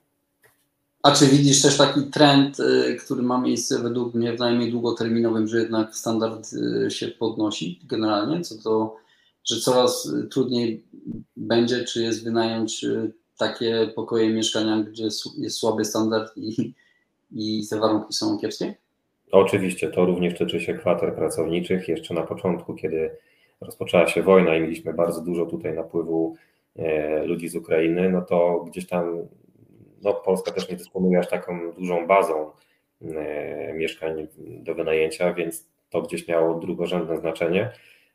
A czy widzisz też taki trend, y, który ma miejsce według mnie w najmniej długoterminowym, że jednak standard y, się podnosi generalnie, co to, że coraz trudniej będzie, czy jest wynająć y, takie pokoje mieszkania, gdzie jest słaby standard i, i te warunki są kiepskie? Oczywiście, to również tyczy się kwater pracowniczych. Jeszcze na początku, kiedy rozpoczęła się wojna i mieliśmy bardzo dużo tutaj napływu e, ludzi z Ukrainy, no to gdzieś tam no, Polska też nie dysponuje aż taką dużą bazą e, mieszkań do wynajęcia, więc to gdzieś miało drugorzędne znaczenie,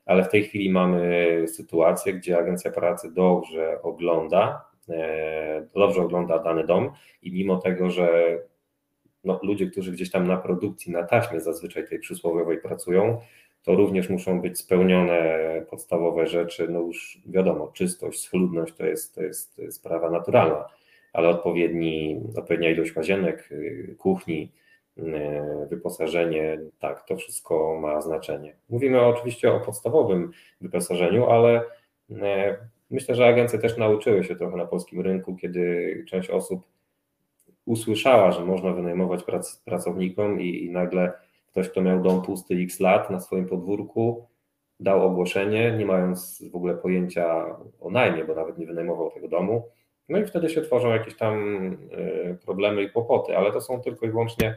ale w tej chwili mamy sytuację, gdzie agencja pracy dobrze ogląda, e, dobrze ogląda dany dom i mimo tego, że no, ludzie, którzy gdzieś tam na produkcji, na taśmie zazwyczaj tej przysłowiowej pracują, to również muszą być spełnione podstawowe rzeczy, no już wiadomo, czystość, schludność to jest, to jest sprawa naturalna ale odpowiedni, odpowiednia ilość łazienek, y, kuchni, y, wyposażenie, tak, to wszystko ma znaczenie. Mówimy oczywiście o podstawowym wyposażeniu, ale y, myślę, że agencje też nauczyły się trochę na polskim rynku, kiedy część osób usłyszała, że można wynajmować prac, pracownikom i, i nagle ktoś, kto miał dom pusty x lat na swoim podwórku, dał ogłoszenie, nie mając w ogóle pojęcia o najmie, bo nawet nie wynajmował tego domu, no i wtedy się tworzą jakieś tam e, problemy i kłopoty, ale to są tylko i wyłącznie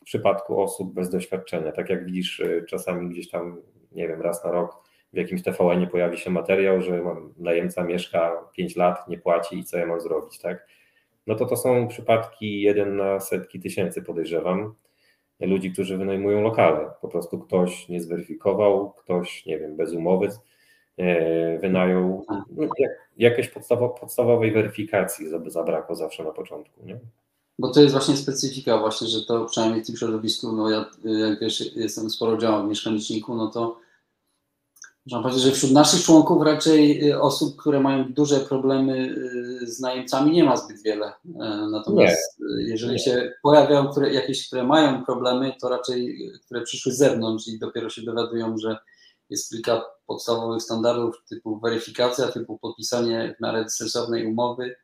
w przypadku osób bez doświadczenia. Tak jak widzisz, e, czasami gdzieś tam, nie wiem, raz na rok w jakimś TVN pojawi się materiał, że najemca mieszka 5 lat, nie płaci i co ja mam zrobić, tak? No to to są przypadki jeden na setki tysięcy, podejrzewam, ludzi, którzy wynajmują lokale. Po prostu ktoś nie zweryfikował, ktoś, nie wiem, bez umowy wynajął no, podstawo, podstawowej weryfikacji zabrakło zawsze na początku. Nie? Bo to jest właśnie specyfika właśnie, że to przynajmniej w tym środowisku, no ja jak wiesz, jestem sporo działał w mieszkaniczniku, no to można powiedzieć, że wśród naszych członków raczej y, osób, które mają duże problemy y, z najemcami nie ma zbyt wiele. E, natomiast nie. Y, jeżeli nie. się pojawiają które, jakieś, które mają problemy, to raczej które przyszły z zewnątrz i dopiero się dowiadują, że jest kilka podstawowych standardów typu weryfikacja, typu podpisanie w miarę sensownej umowy,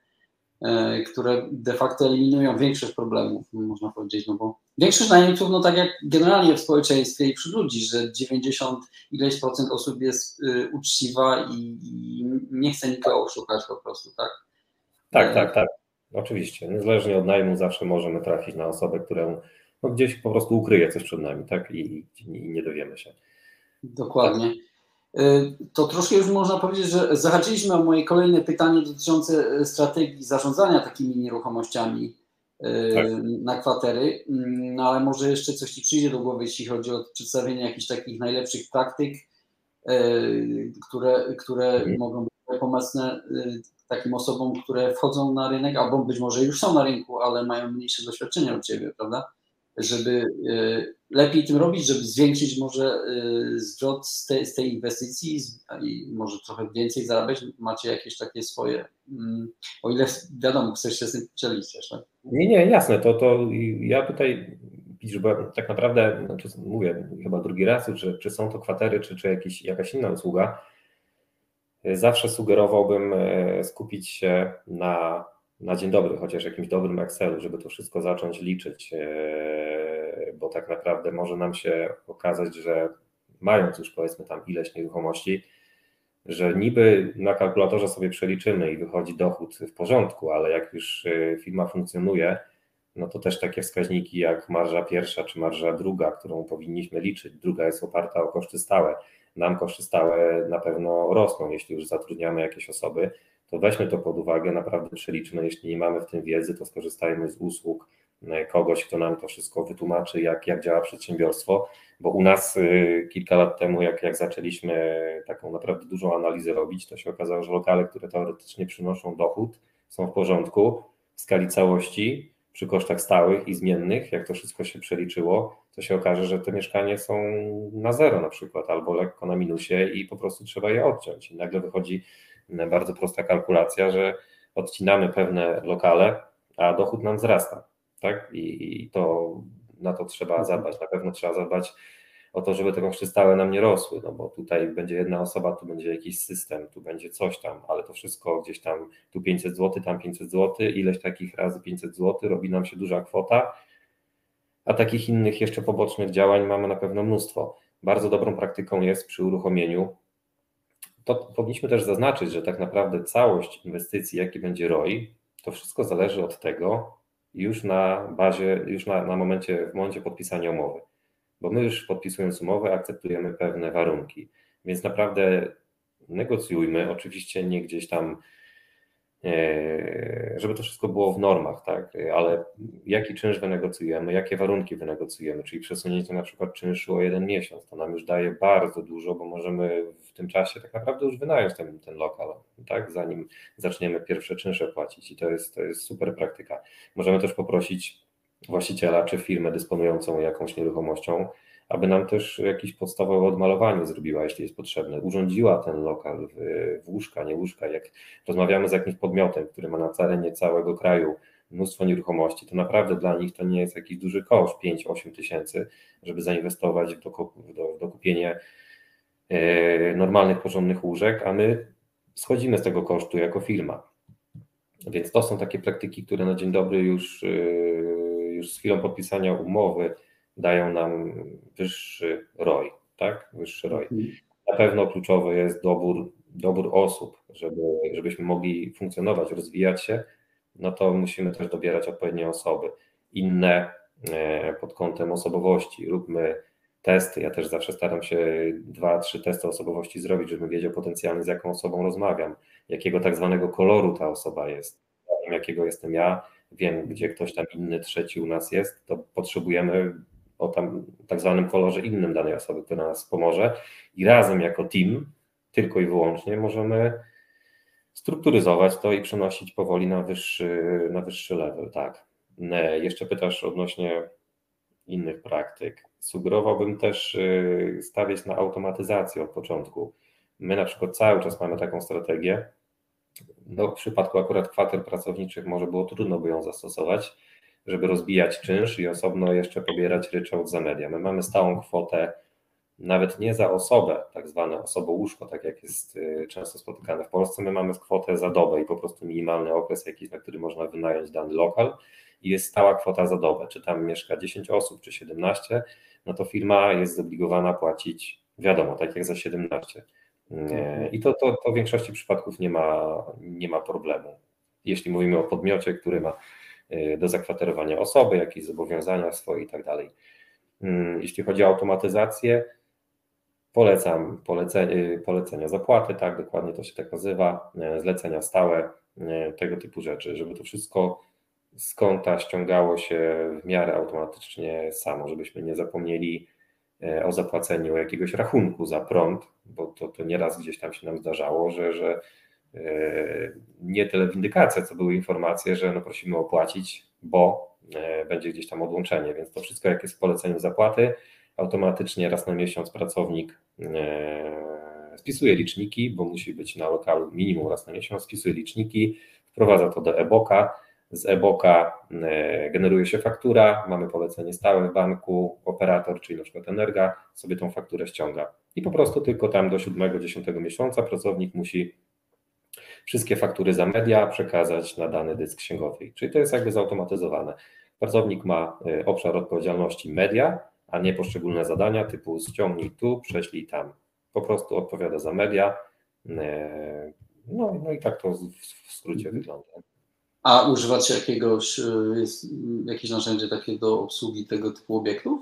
e, które de facto eliminują większość problemów, można powiedzieć, no bo większość najemców, no tak jak generalnie w społeczeństwie i wśród ludzi, że 90 ileś procent osób jest y, uczciwa i, i nie chce nikogo oszukać po prostu, tak? Tak, e, tak, tak. Oczywiście. Niezależnie od najmu zawsze możemy trafić na osobę, którą no, gdzieś po prostu ukryje coś przed nami, tak? I, i nie dowiemy się. Dokładnie. Y, to troszkę już można powiedzieć, że zahaczyliśmy o moje kolejne pytanie dotyczące y, strategii zarządzania takimi nieruchomościami y, tak. na kwatery, mm, no ale może jeszcze coś Ci przyjdzie do głowy, jeśli chodzi o przedstawienie jakichś takich najlepszych praktyk, które, które mhm. mogą być pomocne takim osobom, które wchodzą na rynek, albo być może już są na rynku, ale mają mniejsze doświadczenie od Ciebie, prawda? Żeby lepiej tym robić, żeby zwiększyć może zwrot z tej, z tej inwestycji i może trochę więcej zarabiać? Macie jakieś takie swoje, mm, o ile wiadomo, chcesz się z tym dzielić tak? Nie, nie, jasne, to, to ja tutaj żeby tak naprawdę, znaczy mówię chyba drugi raz, czy, czy są to kwatery, czy, czy jakiś, jakaś inna usługa, zawsze sugerowałbym e, skupić się na, na dzień dobry, chociaż jakimś dobrym Excelu, żeby to wszystko zacząć liczyć, e, bo tak naprawdę może nam się okazać, że mając już powiedzmy tam ileś nieruchomości, że niby na kalkulatorze sobie przeliczymy i wychodzi dochód w porządku, ale jak już e, firma funkcjonuje, no to też takie wskaźniki jak marża pierwsza czy marża druga, którą powinniśmy liczyć, druga jest oparta o koszty stałe. Nam koszty stałe na pewno rosną, jeśli już zatrudniamy jakieś osoby, to weźmy to pod uwagę, naprawdę przeliczmy. Jeśli nie mamy w tym wiedzy, to skorzystajmy z usług e, kogoś, kto nam to wszystko wytłumaczy, jak, jak działa przedsiębiorstwo, bo u nas e, kilka lat temu, jak, jak zaczęliśmy taką naprawdę dużą analizę robić, to się okazało, że lokale, które teoretycznie przynoszą dochód, są w porządku w skali całości, przy kosztach stałych i zmiennych, jak to wszystko się przeliczyło, to się okaże, że te mieszkania są na zero na przykład, albo lekko na minusie i po prostu trzeba je odciąć. I nagle wychodzi bardzo prosta kalkulacja, że odcinamy pewne lokale, a dochód nam wzrasta. Tak? I, i to na to trzeba zadbać. Na pewno trzeba zadbać o to, żeby te koszty stałe nam nie rosły, no bo tutaj będzie jedna osoba, tu będzie jakiś system, tu będzie coś tam, ale to wszystko gdzieś tam, tu 500 zł, tam 500 zł, ileś takich razy 500 zł, robi nam się duża kwota, a takich innych jeszcze pobocznych działań mamy na pewno mnóstwo. Bardzo dobrą praktyką jest przy uruchomieniu, to powinniśmy też zaznaczyć, że tak naprawdę całość inwestycji, jaki będzie ROI, to wszystko zależy od tego już na bazie, już na, na momencie, w momencie podpisania umowy bo my już podpisując umowę akceptujemy pewne warunki. Więc naprawdę negocjujmy, oczywiście nie gdzieś tam, żeby to wszystko było w normach, tak, ale jaki czynsz wynegocjujemy, jakie warunki wynegocjujemy, czyli przesunięcie na przykład czynszu o jeden miesiąc, to nam już daje bardzo dużo, bo możemy w tym czasie tak naprawdę już wynająć ten, ten lokal, tak, zanim zaczniemy pierwsze czynsze płacić. I to jest, to jest super praktyka. Możemy też poprosić właściciela czy firmę dysponującą jakąś nieruchomością, aby nam też jakieś podstawowe odmalowanie zrobiła, jeśli jest potrzebne. Urządziła ten lokal w, w łóżka, nie łóżka. Jak rozmawiamy z jakimś podmiotem, który ma na terenie całego kraju mnóstwo nieruchomości, to naprawdę dla nich to nie jest jakiś duży koszt, 5-8 tysięcy, żeby zainwestować w, dokup, w dokupienie e, normalnych, porządnych łóżek, a my schodzimy z tego kosztu jako firma. Więc to są takie praktyki, które na dzień dobry już e, już z chwilą podpisania umowy dają nam wyższy ROI, tak? Wyższy ROI. Mhm. Na pewno kluczowy jest dobór, dobór osób, żeby, żebyśmy mogli funkcjonować, rozwijać się, no to musimy też dobierać odpowiednie osoby. Inne e, pod kątem osobowości. Róbmy testy. Ja też zawsze staram się dwa, trzy testy osobowości zrobić, żebym wiedział potencjalnie z jaką osobą rozmawiam, jakiego tak zwanego koloru ta osoba jest, jakiego jestem ja, wiem, gdzie ktoś tam inny, trzeci u nas jest, to potrzebujemy o tam tak zwanym kolorze innym danej osoby, która nas pomoże i razem jako team, tylko i wyłącznie możemy strukturyzować to i przenosić powoli na wyższy, na wyższy level, tak. Jeszcze pytasz odnośnie innych praktyk. Sugerowałbym też y, stawiać na automatyzację od początku. My na przykład cały czas mamy taką strategię, no, w przypadku akurat kwater pracowniczych może było trudno by ją zastosować, żeby rozbijać czynsz i osobno jeszcze pobierać ryczałt za media. My mamy stałą kwotę nawet nie za osobę, tak zwane osobouszko, tak jak jest y, często spotykane w Polsce, my mamy kwotę za dobę i po prostu minimalny okres jakiś, na który można wynająć dany lokal i jest stała kwota za dobę, czy tam mieszka 10 osób, czy 17, no to firma jest zobligowana płacić, wiadomo, tak jak za 17. I to, to, to w większości przypadków nie ma, nie ma problemu. Jeśli mówimy o podmiocie, który ma do zakwaterowania osoby, jakieś zobowiązania swoje i tak dalej. Mm, jeśli chodzi o automatyzację, polecam polecenie, polecenia zapłaty, tak, dokładnie to się tak nazywa, y, zlecenia stałe, y, tego typu rzeczy, żeby to wszystko z konta ściągało się w miarę automatycznie samo, żebyśmy nie zapomnieli o zapłaceniu jakiegoś rachunku za prąd, bo to, to nieraz gdzieś tam się nam zdarzało, że, że nie tyle windykacja, co były informacje, że no prosimy opłacić, bo będzie gdzieś tam odłączenie, więc to wszystko jak jest w poleceniu zapłaty, automatycznie raz na miesiąc pracownik spisuje liczniki, bo musi być na lokalu minimum raz na miesiąc, spisuje liczniki, wprowadza to do e-boka, z e-boka e, generuje się faktura, mamy polecenie stałe w banku, operator, czyli na przykład Energa, sobie tą fakturę ściąga. I po prostu tylko tam do 7-10 miesiąca pracownik musi wszystkie faktury za media przekazać na dany dysk księgowy. Czyli to jest jakby zautomatyzowane. Pracownik ma e, obszar odpowiedzialności media, a nie poszczególne zadania typu ściągnij tu, prześlij tam. Po prostu odpowiada za media. E, no, no i tak to w skrócie wygląda. A używacie jakiegoś, e, jest jakieś narzędzie takie do obsługi tego typu obiektów?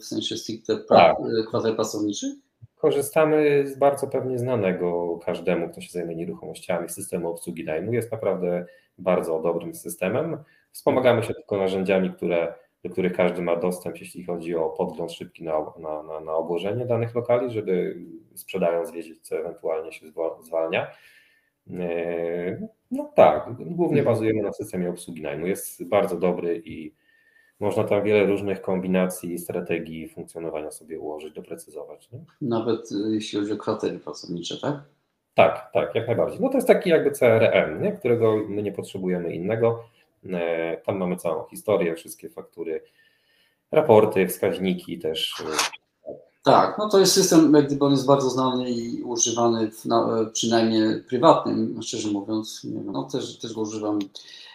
W sensie stricte tak. kwater pracowniczych? Korzystamy z bardzo pewnie znanego każdemu, kto się zajmuje nieruchomościami, systemu obsługi najmu. Jest naprawdę bardzo dobrym systemem. Wspomagamy się tylko narzędziami, które, do których każdy ma dostęp, jeśli chodzi o podgląd szybki na, na, na, na obłożenie danych lokali, żeby sprzedając wiedzieć, co ewentualnie się zwalnia. E, no tak, głównie bazujemy na systemie obsługi najmu. Jest bardzo dobry i można tam wiele różnych kombinacji, strategii funkcjonowania sobie ułożyć, doprecyzować. Nie? Nawet y, jeśli chodzi o kwatery pracownicze, tak? Tak, tak, jak najbardziej. No to jest taki jakby CRM, nie? którego my nie potrzebujemy innego. E, tam mamy całą historię, wszystkie faktury, raporty, wskaźniki też y, tak, no to jest system, jak gdyby on jest bardzo znany i używany w, na, przynajmniej prywatnym, szczerze mówiąc, nie wiem, no też, też go używam.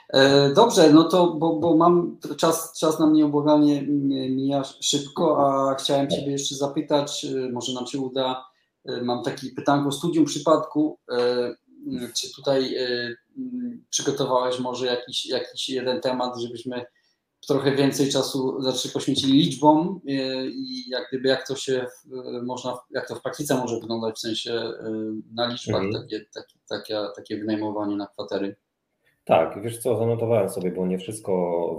E, dobrze, no to, bo, bo mam czas, czas na mnie obłaganie mija szybko, a chciałem Ciebie jeszcze zapytać, e, może nam się uda, e, mam taki pytanko o studium przypadku, czy tutaj przygotowałeś może jakiś, jakiś jeden temat, żebyśmy trochę więcej czasu znaczy poświęcili liczbom i jak gdyby jak to się można, jak to w praktyce może wyglądać w sensie na liczbach mhm. takie, takie, takie, takie wynajmowanie na kwatery. Tak, wiesz co, zanotowałem sobie, bo nie wszystko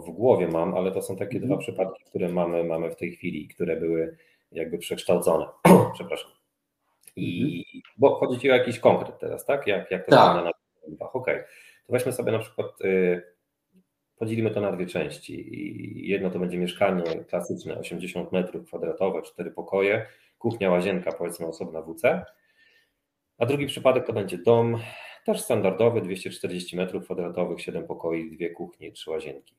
w głowie mam, ale to są takie mhm. dwa przypadki, które mamy, mamy w tej chwili, które były jakby przekształcone. Przepraszam. I mhm. bo chodzi ci o jakiś konkret teraz, tak? Jak, jak to tak. na Okej. Okay. To weźmy sobie na przykład y, Podzielimy to na dwie części. I jedno to będzie mieszkanie klasyczne, 80 metrów kwadratowe, cztery pokoje, kuchnia, łazienka, powiedzmy osobna WC. A drugi przypadek to będzie dom, też standardowy, 240 metrów kwadratowych, 7 pokoi, dwie kuchnie, trzy łazienki.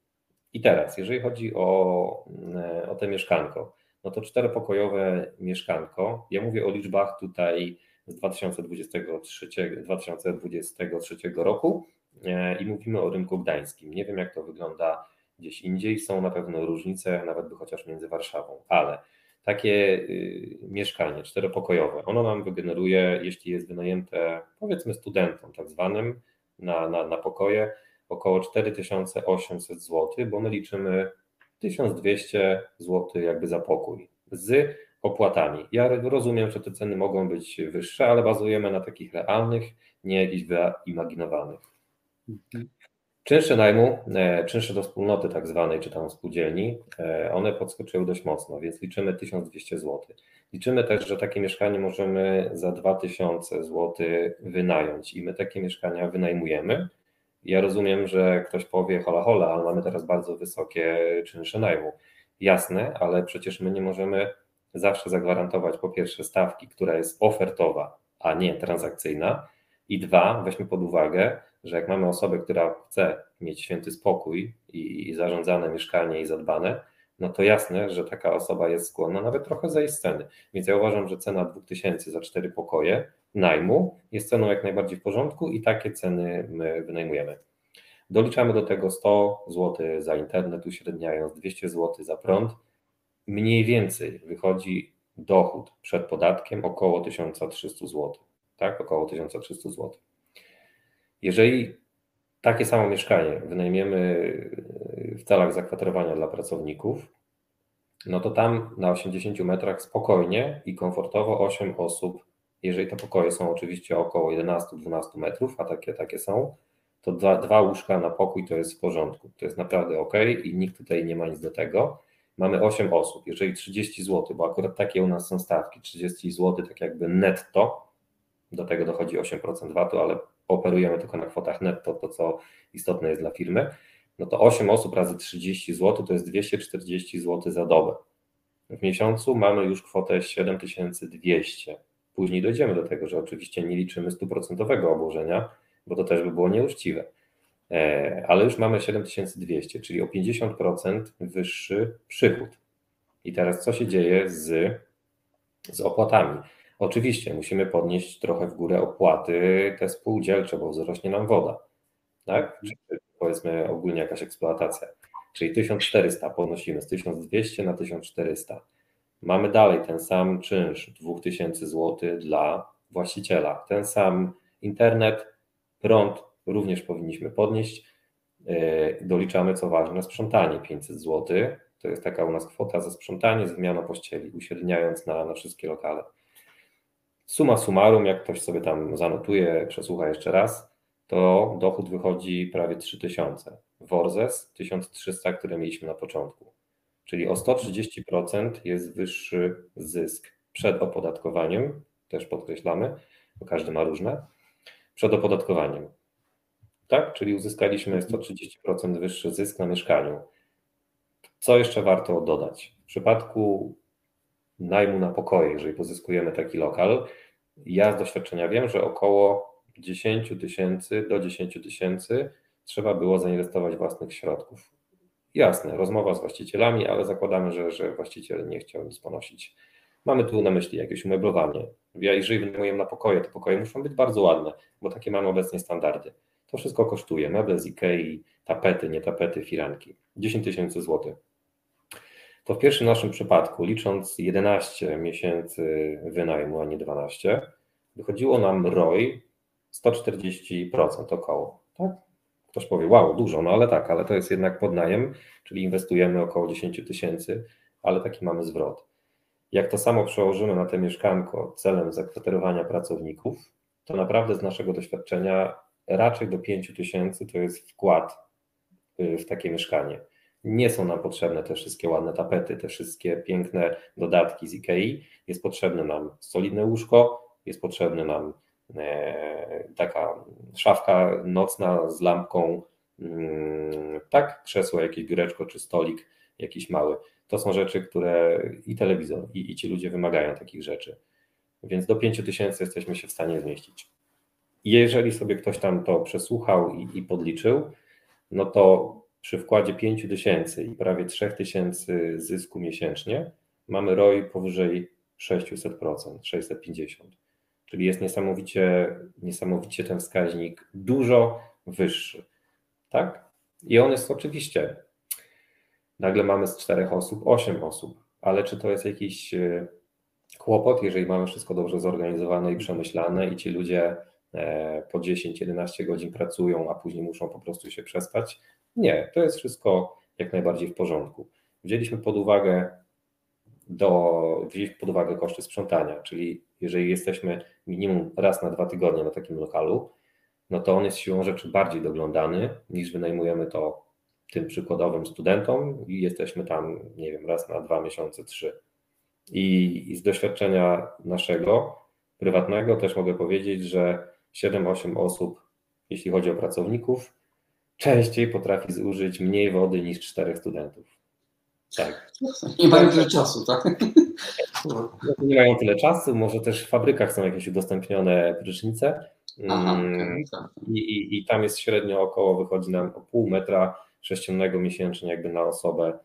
I teraz, jeżeli chodzi o, e, o te mieszkanko, no to czteropokojowe mieszkanko, ja mówię o liczbach tutaj z 2023, 2023 roku, E, i mówimy o rynku gdańskim. Nie wiem, jak to wygląda gdzieś indziej. Są na pewno różnice, nawet by chociaż między Warszawą, ale takie y, mieszkanie czteropokojowe, ono nam wygeneruje, jeśli jest wynajęte powiedzmy studentom tak zwanym na, na, na pokoje, około 4800 zł, bo my liczymy 1200 zł jakby za pokój z opłatami. Ja rozumiem, że te ceny mogą być wyższe, ale bazujemy na takich realnych, nie jakichś wyimaginowanych. Czynsze najmu, e, czynsze do wspólnoty tak zwanej, czy tam spółdzielni, e, one podskoczyły dość mocno, więc liczymy 1200 zł. Liczymy też, że takie mieszkanie możemy za 2000 zł wynająć i my takie mieszkania wynajmujemy. Ja rozumiem, że ktoś powie hola hola, ale mamy teraz bardzo wysokie czynsze najmu. Jasne, ale przecież my nie możemy zawsze zagwarantować po pierwsze stawki, która jest ofertowa, a nie transakcyjna i dwa, weźmy pod uwagę, że jak mamy osobę, która chce mieć święty spokój i, i zarządzane mieszkanie i zadbane, no to jasne, że taka osoba jest skłonna nawet trochę zejść z ceny. Więc ja uważam, że cena 2000 za cztery pokoje najmu jest ceną jak najbardziej w porządku i takie ceny my wynajmujemy. Doliczamy do tego 100 zł za internet, uśredniając 200 zł za prąd. Mniej więcej wychodzi dochód przed podatkiem około 1300 zł. Tak, około 1300 zł. Jeżeli takie samo mieszkanie wynajmiemy w celach zakwaterowania dla pracowników, no to tam na 80 metrach spokojnie i komfortowo 8 osób, jeżeli te pokoje są oczywiście około 11-12 metrów, a takie, takie są, to dwa, dwa łóżka na pokój to jest w porządku. To jest naprawdę ok i nikt tutaj nie ma nic do tego. Mamy 8 osób. Jeżeli 30 zł, bo akurat takie u nas są stawki, 30 zł tak jakby netto, do tego dochodzi 8% VAT-u, ale operujemy tylko na kwotach netto, to co istotne jest dla firmy, no to 8 osób razy 30 zł to jest 240 zł za dobę. W miesiącu mamy już kwotę 7200. Później dojdziemy do tego, że oczywiście nie liczymy stuprocentowego obłożenia, bo to też by było nieuczciwe. E, ale już mamy 7200, czyli o 50% wyższy przychód. I teraz co się dzieje z, z opłatami? Oczywiście musimy podnieść trochę w górę opłaty te spółdzielcze, bo wzrośnie nam woda. Tak? Czy powiedzmy ogólnie jakaś eksploatacja. Czyli 1400 podnosimy z 1200 na 1400. Mamy dalej ten sam czynsz 2000 zł dla właściciela. Ten sam internet, prąd również powinniśmy podnieść. E, doliczamy, co ważne, sprzątanie 500 zł. To jest taka u nas kwota za sprzątanie z wymianą pościeli, uśredniając na, na wszystkie lokale. Suma summarum, jak ktoś sobie tam zanotuje, przesłucha jeszcze raz, to dochód wychodzi prawie 3000. Worzes 1300, które mieliśmy na początku. Czyli o 130% jest wyższy zysk przed opodatkowaniem, też podkreślamy, bo każdy ma różne, przed opodatkowaniem. Tak, czyli uzyskaliśmy 130% wyższy zysk na mieszkaniu. Co jeszcze warto dodać? W przypadku najmu na pokoje, jeżeli pozyskujemy taki lokal, ja z doświadczenia wiem, że około 10 tysięcy do 10 tysięcy trzeba było zainwestować własnych środków. Jasne, rozmowa z właścicielami, ale zakładamy, że, że właściciel nie chciał nic ponosić. Mamy tu na myśli jakieś umeblowanie. Ja jeżeli wynajmujemy na pokoje, to pokoje muszą być bardzo ładne, bo takie mamy obecnie standardy. To wszystko kosztuje. Meble z Ikei, tapety, nie tapety, firanki. 10 tysięcy złotych. To w pierwszym naszym przypadku, licząc 11 miesięcy wynajmu, a nie 12, wychodziło nam ROI 140% około. Tak? Ktoś powie, wow, dużo, no ale tak, ale to jest jednak podnajem, czyli inwestujemy około 10 tysięcy, ale taki mamy zwrot. Jak to samo przełożymy na te mieszkanko celem zakwaterowania pracowników, to naprawdę z naszego doświadczenia raczej do 5 tysięcy to jest wkład y, w takie mieszkanie. Nie są nam potrzebne te wszystkie ładne tapety, te wszystkie piękne dodatki z IKEA. Jest potrzebne nam solidne łóżko, jest potrzebne nam e, taka szafka nocna z lampką, mm, tak, krzesło, jakieś biureczko czy stolik jakiś mały. To są rzeczy, które i telewizor, i, i ci ludzie wymagają takich rzeczy. Więc do 5 tysięcy jesteśmy się w stanie zmieścić. Jeżeli sobie ktoś tam to przesłuchał i, i podliczył, no to przy wkładzie 5 tysięcy i prawie 3 tysięcy zysku miesięcznie mamy ROI powyżej 600%, 650. Czyli jest niesamowicie, niesamowicie ten wskaźnik dużo wyższy. Tak? I on jest oczywiście, nagle mamy z 4 osób 8 osób, ale czy to jest jakiś e, kłopot, jeżeli mamy wszystko dobrze zorganizowane i przemyślane i ci ludzie e, po 10-11 godzin pracują, a później muszą po prostu się przespać? Nie, to jest wszystko jak najbardziej w porządku. Wzięliśmy pod uwagę do, wzięliśmy pod uwagę koszty sprzątania, czyli jeżeli jesteśmy minimum raz na dwa tygodnie na takim lokalu, no to on jest siłą rzeczy bardziej doglądany niż wynajmujemy to tym przykładowym studentom i jesteśmy tam, nie wiem, raz na dwa miesiące, trzy. I, i z doświadczenia naszego prywatnego też mogę powiedzieć, że 7-8 osób, jeśli chodzi o pracowników, częściej potrafi zużyć mniej wody niż czterech studentów. Tak. Nie mają tyle czasu, tak? Nie mają tyle czasu, może też w fabrykach są jakieś udostępnione prysznice. Aha, mm, tak. I, i, I tam jest średnio około, wychodzi nam o pół metra sześciennego miesięcznie jakby na osobę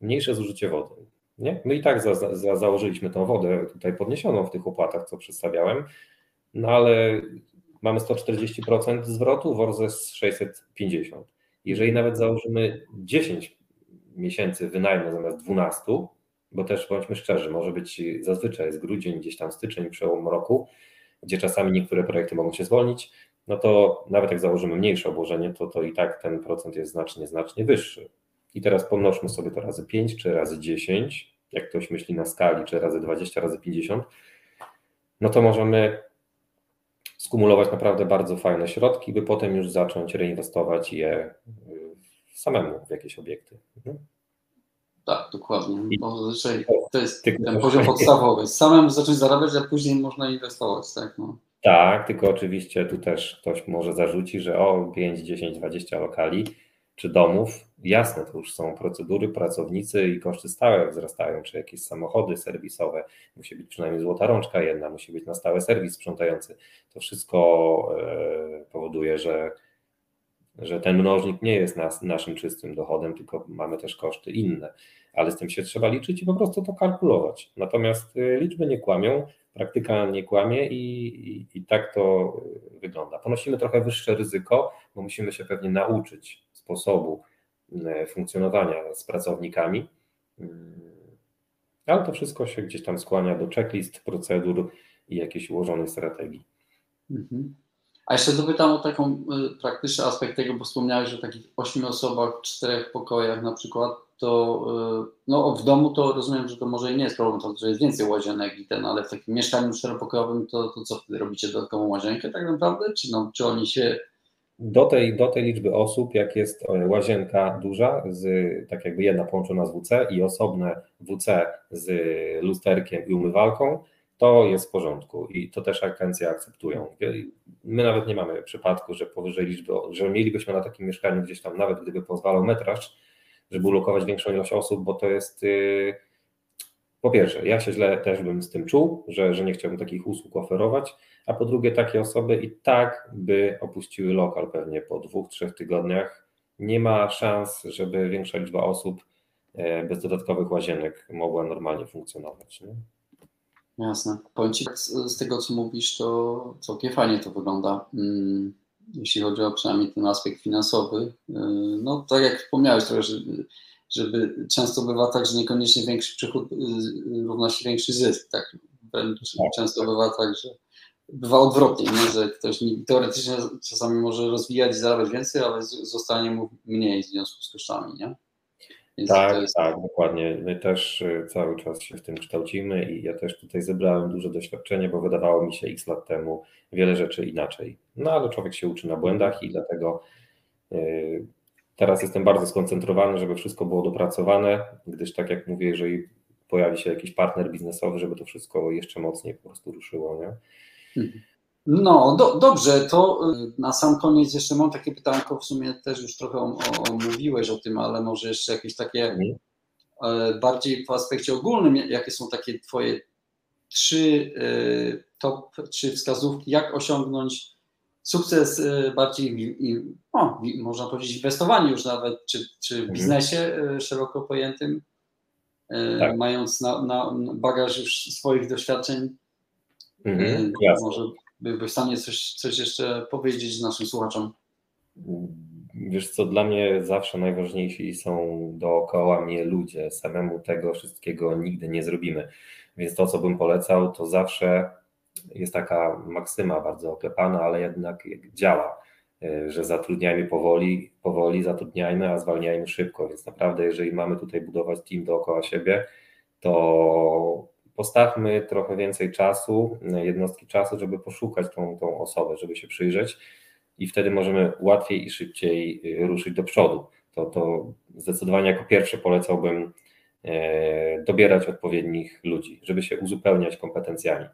mniejsze zużycie wody. Nie? My i tak za, za, założyliśmy tą wodę tutaj podniesioną w tych opłatach, co przedstawiałem, no ale mamy 140% zwrotu versus 650. Jeżeli nawet założymy 10 miesięcy wynajmu zamiast 12, bo też bądźmy szczerzy, może być zazwyczaj jest grudzień, gdzieś tam styczeń, przełom roku, gdzie czasami niektóre projekty mogą się zwolnić, no to nawet jak założymy mniejsze obłożenie, to, to i tak ten procent jest znacznie, znacznie wyższy. I teraz pomnożmy sobie to razy 5 czy razy 10, jak ktoś myśli na skali, czy razy 20, razy 50, no to możemy skumulować naprawdę bardzo fajne środki, by potem już zacząć reinwestować je y, samemu w jakieś obiekty. Mhm. Tak, dokładnie. Zazwyczaj to jest ten poziom podstawowy. Samemu zacząć zarabiać, a później można inwestować. Tak, no. tak, tylko oczywiście tu też ktoś może zarzucić, że o 5, 10, 20 lokali, czy domów, jasne, to już są procedury, pracownicy i koszty stałe wzrastają, czy jakieś samochody serwisowe, musi być przynajmniej złota rączka jedna, musi być na stałe serwis sprzątający. To wszystko e, powoduje, że, że ten mnożnik nie jest nas, naszym czystym dochodem, tylko mamy też koszty inne, ale z tym się trzeba liczyć i po prostu to kalkulować. Natomiast e, liczby nie kłamią, praktyka nie kłamie i, i, i tak to wygląda. Ponosimy trochę wyższe ryzyko, bo musimy się pewnie nauczyć sposobu e, funkcjonowania z pracownikami. Mm, ale to wszystko się gdzieś tam skłania do checklist, procedur i jakiejś ułożonej strategii. Mhm. A jeszcze dopytam o taką e, praktyczny aspekt tego, bo wspomniałeś, że w takich ośmiu osobach, czterech pokojach na przykład, to e, no, w domu to rozumiem, że to może i nie jest problem, to, że jest więcej łazienek i ten, ale w takim mieszkaniu czteropokojowym to, to co wtedy robicie dodatkową łazienkę tak naprawdę? Czy, no, czy oni się do tej, do tej liczby osób, jak jest e, łazienka duża, z, tak jakby jedna połączona z WC i osobne WC z lusterkiem i umywalką, to jest w porządku i to też agencje akceptują. My nawet nie mamy przypadku, że powyżej liczby, że mielibyśmy na takim mieszkaniu gdzieś tam, nawet gdyby pozwalał metraż, żeby ulokować większą ilość osób, bo to jest y, po pierwsze, ja się źle też bym z tym czuł, że, że nie chciałbym takich usług oferować, a po drugie, takie osoby i tak by opuściły lokal pewnie po dwóch, trzech tygodniach. Nie ma szans, żeby większa liczba osób e, bez dodatkowych łazienek mogła normalnie funkcjonować. Nie? Jasne. Powiem Ci, z tego co mówisz, to całkiem fajnie to wygląda. Mm, jeśli chodzi o przynajmniej ten aspekt finansowy. Y, no tak jak wspomniałeś trochę, że żeby często bywa tak, że niekoniecznie większy przychód y, y, równa się większy zysk. Tak? Tak. często bywa tak, że bywa odwrotnie, nie? że ktoś teoretycznie czasami może rozwijać i zarabiać więcej, ale zostanie mu mniej w związku z kosztami. Nie? Więc tak, jest... tak, dokładnie. My też y, cały czas się w tym kształcimy i ja też tutaj zebrałem duże doświadczenie, bo wydawało mi się x lat temu wiele rzeczy inaczej. No ale człowiek się uczy na błędach i dlatego Teraz jestem bardzo skoncentrowany, żeby wszystko było dopracowane, gdyż tak jak mówię, jeżeli pojawi się jakiś partner biznesowy, żeby to wszystko jeszcze mocniej po prostu ruszyło. Nie? No, do, dobrze, to y, na sam koniec jeszcze mam takie pytanko, w sumie też już trochę o, o, mówiłeś o tym, ale może jeszcze jakieś takie mhm. E, bardziej w aspekcie ogólnym, jakie są takie twoje trzy y, top, trzy wskazówki, jak osiągnąć sukces y, bardziej, no, można powiedzieć, w inwestowaniu już nawet, czy, czy w mhm. biznesie y, szeroko pojętym, y, tak. mając na, na, bagaż już swoich doświadczeń. Mhm, może byłby w stanie coś, coś jeszcze powiedzieć naszym słuchaczom? Wiesz co, dla mnie zawsze najważniejsi są dookoła mnie ludzie. Samemu tego wszystkiego nigdy nie zrobimy. Więc to, co bym polecał, to zawsze jest taka maksyma bardzo oklepana, ale jednak działa, e, że zatrudniajmy powoli, powoli zatrudniajmy, a zwalniajmy szybko. Więc naprawdę, jeżeli mamy tutaj budować team dookoła siebie, to postawmy trochę więcej czasu, jednostki czasu, żeby poszukać tą, tą osobę, żeby się przyjrzeć i wtedy możemy łatwiej i szybciej e, ruszyć do przodu. To, to zdecydowanie jako pierwsze polecałbym e, dobierać odpowiednich ludzi, żeby się uzupełniać kompetencjami.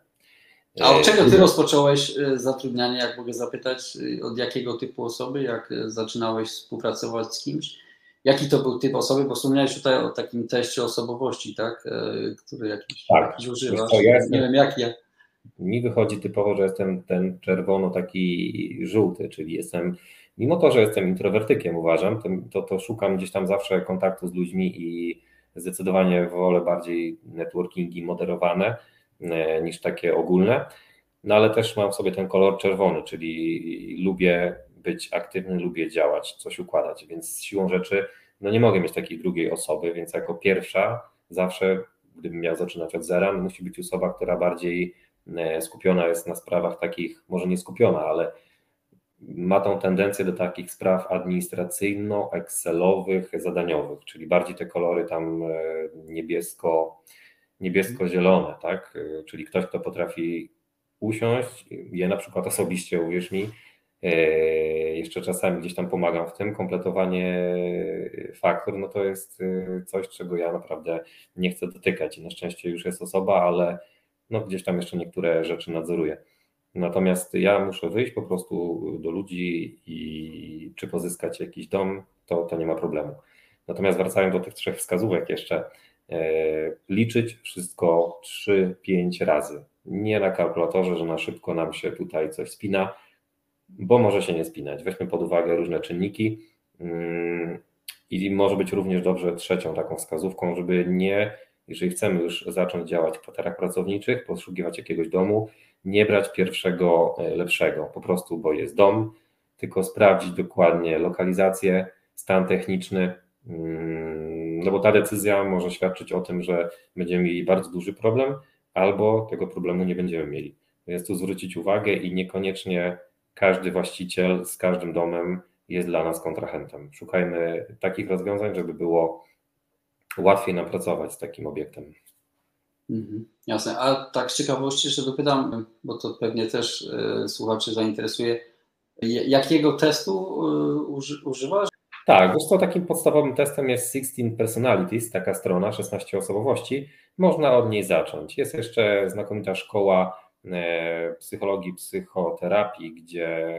A od czego ty rozpocząłeś y, zatrudnianie, jak mogę zapytać? Y, od jakiego typu osoby, jak y, zaczynałeś współpracować z kimś? Jaki to był typ osoby? Bo wspomniałeś tutaj o takim teście osobowości, tak? Który jakiś, tak. jakiś używasz. Ja jestem, nie wiem, jaki. Mi wychodzi typowo, że jestem ten czerwono taki żółty, czyli jestem, mimo to, że jestem introwertykiem, uważam, to, to, szukam gdzieś tam zawsze kontaktu z ludźmi i zdecydowanie wolę bardziej networkingi moderowane E, niż takie ogólne. No ale też mam sobie ten kolor czerwony, czyli lubię być aktywny, lubię działać, coś układać, więc siłą rzeczy no nie mogę mieć takiej drugiej osoby, więc jako pierwsza zawsze, gdybym miał zaczynać od zera, no musi być osoba, która bardziej e, skupiona jest na sprawach takich, może nie skupiona, ale ma tą tendencję do takich spraw administracyjno-excelowych, zadaniowych, czyli bardziej te kolory tam e, niebiesko, niebiesko-zielone, tak? Y, czyli ktoś, kto potrafi usiąść, je na przykład osobiście, uwierz mi, y, jeszcze czasami gdzieś tam pomagam w tym, kompletowanie faktur, no to jest y, coś, czego ja naprawdę nie chcę dotykać i na szczęście już jest osoba, ale no gdzieś tam jeszcze niektóre rzeczy nadzoruję. Natomiast ja muszę wyjść po prostu do ludzi i czy pozyskać jakiś dom, to, to nie ma problemu. Natomiast wracając do tych trzech wskazówek jeszcze, liczyć wszystko 3-5 razy. Nie na kalkulatorze, że na szybko nam się tutaj coś spina, bo może się nie spinać. Weźmy pod uwagę różne czynniki mm, i może być również dobrze trzecią taką wskazówką, żeby nie, jeżeli chcemy już zacząć działać w kwaterach pracowniczych, poszukiwać jakiegoś domu, nie brać pierwszego e, lepszego, po prostu, bo jest dom, tylko sprawdzić dokładnie lokalizację, stan techniczny, mm, no bo ta decyzja może świadczyć o tym, że będziemy mieli bardzo duży problem, albo tego problemu nie będziemy mieli. Więc tu zwrócić uwagę i niekoniecznie każdy właściciel z każdym domem jest dla nas kontrahentem. Szukajmy takich rozwiązań, żeby było łatwiej nam pracować z takim obiektem. Mhm, jasne. A tak z ciekawości jeszcze dopytam, bo to pewnie też y, słuchaczy zainteresuje. Jakiego testu uży, używasz? Tak, bo takim podstawowym testem jest 16 Personalities, taka strona, 16 osobowości. Można od niej zacząć. Jest jeszcze znakomita szkoła e, psychologii, psychoterapii, gdzie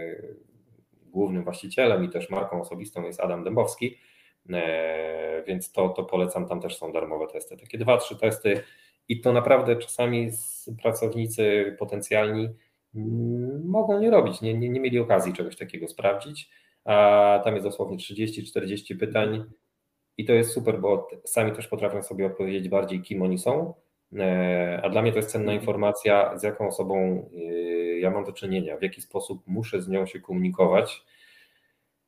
głównym właścicielem i też marką osobistą jest Adam Dębowski, e, więc to, to polecam, tam też są darmowe testy. Takie dwa, trzy testy i to naprawdę czasami pracownicy potencjalni mm, mogą nie robić, nie, nie, nie mieli okazji czegoś takiego sprawdzić, a tam jest dosłownie 30-40 pytań i to jest super, bo sami też potrafią sobie odpowiedzieć bardziej, kim oni są, e, a dla mnie to jest cenna mhm. informacja, z jaką osobą e, ja mam do czynienia, w jaki sposób muszę z nią się komunikować,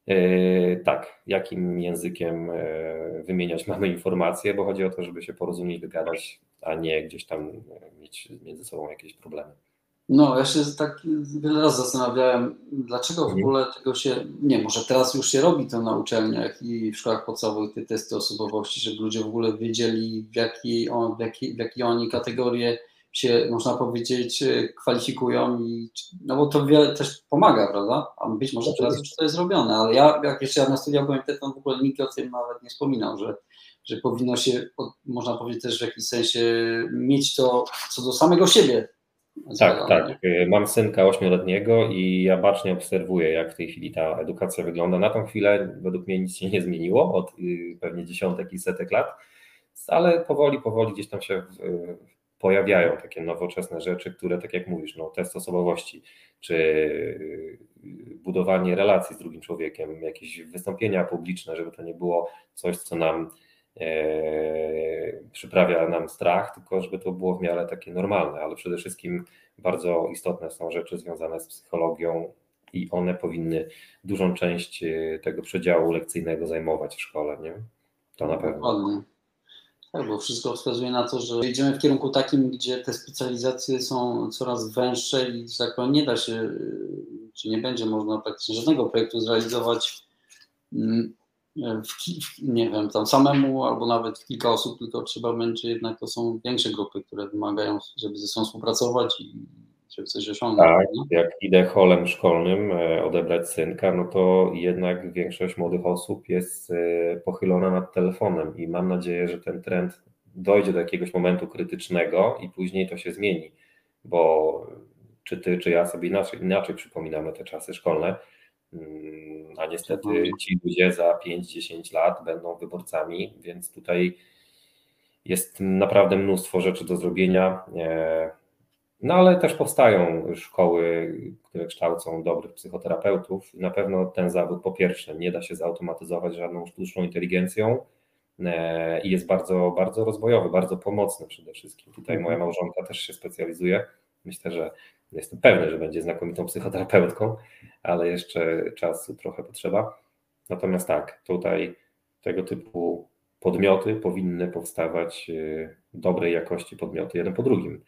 e, tak, jakim językiem wymieniać mamy informacje, bo chodzi o to, żeby się porozumieć, wygadać, a nie gdzieś tam mieć między sobą jakieś problemy. No, ja się tak wiele razy zastanawiałem, dlaczego w mhm. ogóle tego się, nie, może teraz już się robi to na uczelniach i w szkołach podstawowych, te testy osobowości, żeby ludzie w ogóle wiedzieli, w jakiej, w jakiej, w jakiej oni kategorie się, można powiedzieć, kwalifikują i, no bo to wiele też pomaga, prawda? A być może teraz już to jest zrobione, ale ja, jak jeszcze ja na studiach byłem, to w ogóle nikt o tym nawet nie wspominał, że, że powinno się, można powiedzieć też w jakiś sensie mieć to co do samego siebie tak, tak. Mam synka ośmioletniego i ja bacznie obserwuję, jak w tej chwili ta edukacja wygląda. Na tą chwilę według mnie nic się nie zmieniło od y, pewnie dziesiątek i setek lat, ale powoli, powoli gdzieś tam się pojawiają takie nowoczesne rzeczy, które, tak jak mówisz, no, test osobowości, czy y, budowanie relacji z drugim człowiekiem, jakieś wystąpienia publiczne, żeby to nie było coś, co nam przyprawia nam strach, tylko żeby to było w miarę takie normalne, ale przede wszystkim bardzo istotne są rzeczy związane z psychologią i one powinny dużą część e, tego przedziału lekcyjnego zajmować w szkole, nie? To na pewno. Dokładnie. Tak, bo wszystko wskazuje na to, że idziemy w kierunku takim, gdzie te specjalizacje są coraz węższe i tak nie da się, czy nie będzie można praktycznie żadnego projektu zrealizować mm, w, nie wiem, tam samemu albo nawet w kilka osób, tylko trzeba będzie jednak to są większe grupy, które wymagają, żeby ze sobą współpracować i żeby coś osiągnąć. Tak, nie? jak idę holem szkolnym e, odebrać synka, no to jednak większość młodych osób jest e, pochylona nad telefonem i mam nadzieję, że ten trend dojdzie do jakiegoś momentu krytycznego i później to się zmieni, bo czy ty, czy ja sobie inaczej, inaczej przypominamy te czasy szkolne, a niestety ci ludzie za 5-10 lat będą wyborcami, więc tutaj jest naprawdę mnóstwo rzeczy do zrobienia. E, no ale też powstają szkoły, które kształcą dobrych psychoterapeutów. Na pewno ten zawód po pierwsze nie da się zautomatyzować żadną sztuczną inteligencją e, i jest bardzo, bardzo rozwojowy, bardzo pomocny przede wszystkim. Tutaj moja mhm. małżonka też się specjalizuje. Myślę, że jestem pewny, że będzie znakomitą psychoterapeutką, ale jeszcze czasu trochę potrzeba. Natomiast tak, tutaj tego typu podmioty powinny powstawać, y, dobrej jakości podmioty, jeden po drugim.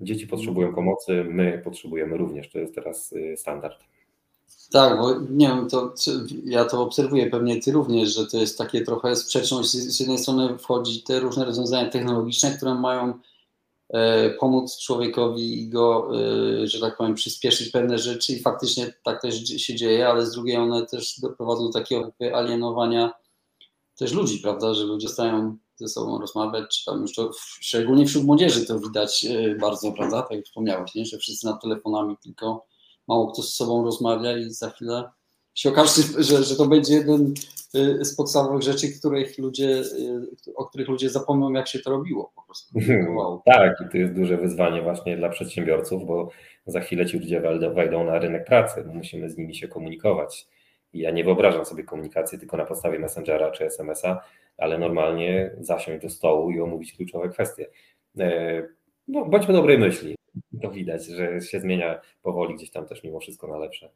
Dzieci potrzebują pomocy, my potrzebujemy również, to jest teraz y, standard. Tak, bo nie wiem, to ja to obserwuję, pewnie ty również, że to jest takie trochę sprzeczność. Z jednej strony wchodzi te różne rozwiązania technologiczne, które mają pomóc człowiekowi i go, e, że tak powiem, przyspieszyć pewne rzeczy i faktycznie tak też się dzieje, ale z drugiej one też doprowadzą do takiego alienowania też ludzi, prawda, że ludzie stają ze sobą rozmawiać, czy tam już to, szczególnie wśród młodzieży to widać e, bardzo, prawda, tak jak wspomniałeś, nie? że wszyscy nad telefonami, tylko mało kto z sobą rozmawia i za chwilę się okaże, że, że to będzie jeden e, z podstawowych rzeczy, których ludzie, e, o których ludzie zapomną, jak się to robiło po prostu. tak, i to jest duże wyzwanie właśnie dla przedsiębiorców, bo za chwilę ci ludzie wejdą na rynek pracy, musimy z nimi się komunikować ja nie wyobrażam sobie komunikacji tylko na podstawie Messengera czy SMS-a, ale normalnie zasiąść do stołu i omówić kluczowe kwestie. E, no, bądźmy dobrej myśli. To widać, że się zmienia powoli gdzieś tam też mimo wszystko na lepsze.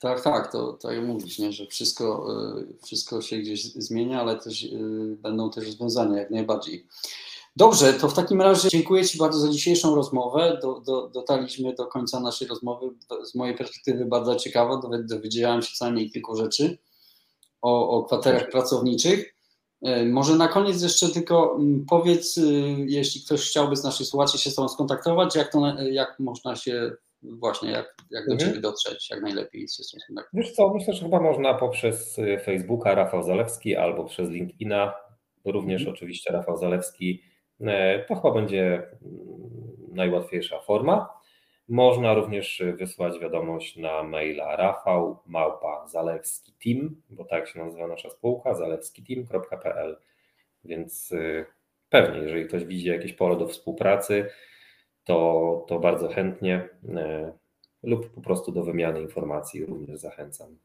Tak, tak, to tak jak mówisz, nie, że wszystko, e, wszystko się gdzieś zmienia, ale też e, będą też rozwiązania jak najbardziej. Dobrze, to w takim razie dziękuję Ci bardzo za dzisiejszą rozmowę. Do, do, dotarliśmy do końca naszej rozmowy. Z mojej perspektywy bardzo ciekawa. Dowiedziałem się co najmniej kilku rzeczy o, o kwaterach pracowniczych. E, może na koniec jeszcze tylko mm, powiedz, y, jeśli ktoś chciałby z naszych słuchaczy się z Tobą skontaktować, jak, to, jak można się właśnie, jak, jak do mhm. Ciebie dotrzeć, jak najlepiej z skontaktować? Wiesz co, myślę, że chyba można poprzez y, Facebooka Rafał Zalewski albo przez LinkedIna, również mhm. oczywiście Rafał Zalewski E, to chyba będzie mm, najłatwiejsza forma. Można również wysłać wiadomość na maila rafał małpa zalewski team, bo tak się nazywa nasza spółka, zalewskiteam.pl. Więc y, pewnie, jeżeli ktoś widzi jakieś pole do współpracy, to, to bardzo chętnie e, lub po prostu do wymiany informacji również zachęcam.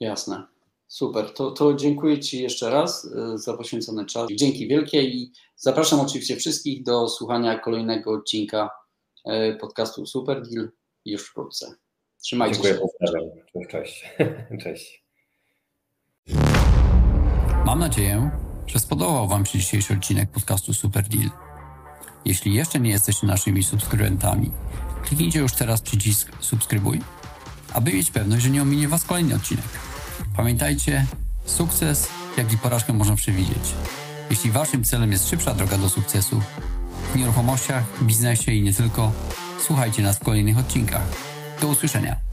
Jasne. Super, to, to dziękuję Ci jeszcze raz y, za poświęcony czas. Dzięki wielkie i zapraszam oczywiście wszystkich do słuchania kolejnego odcinka y, podcastu Super Deal już wkrótce. Trzymajcie dziękuję, się. Dziękuję, cześć. cześć. Mam nadzieję, że spodobał Wam się dzisiejszy odcinek podcastu Super Deal. Jeśli jeszcze nie jesteście naszymi subskrybentami, kliknijcie już teraz przycisk subskrybuj, aby mieć pewność, że nie ominie Was kolejny odcinek. Pamiętajcie, sukces, jak i porażkę można przewidzieć. Jeśli waszym celem jest szybsza droga do sukcesu w nieruchomościach, biznesie i nie tylko, słuchajcie nas w kolejnych odcinkach. Do usłyszenia.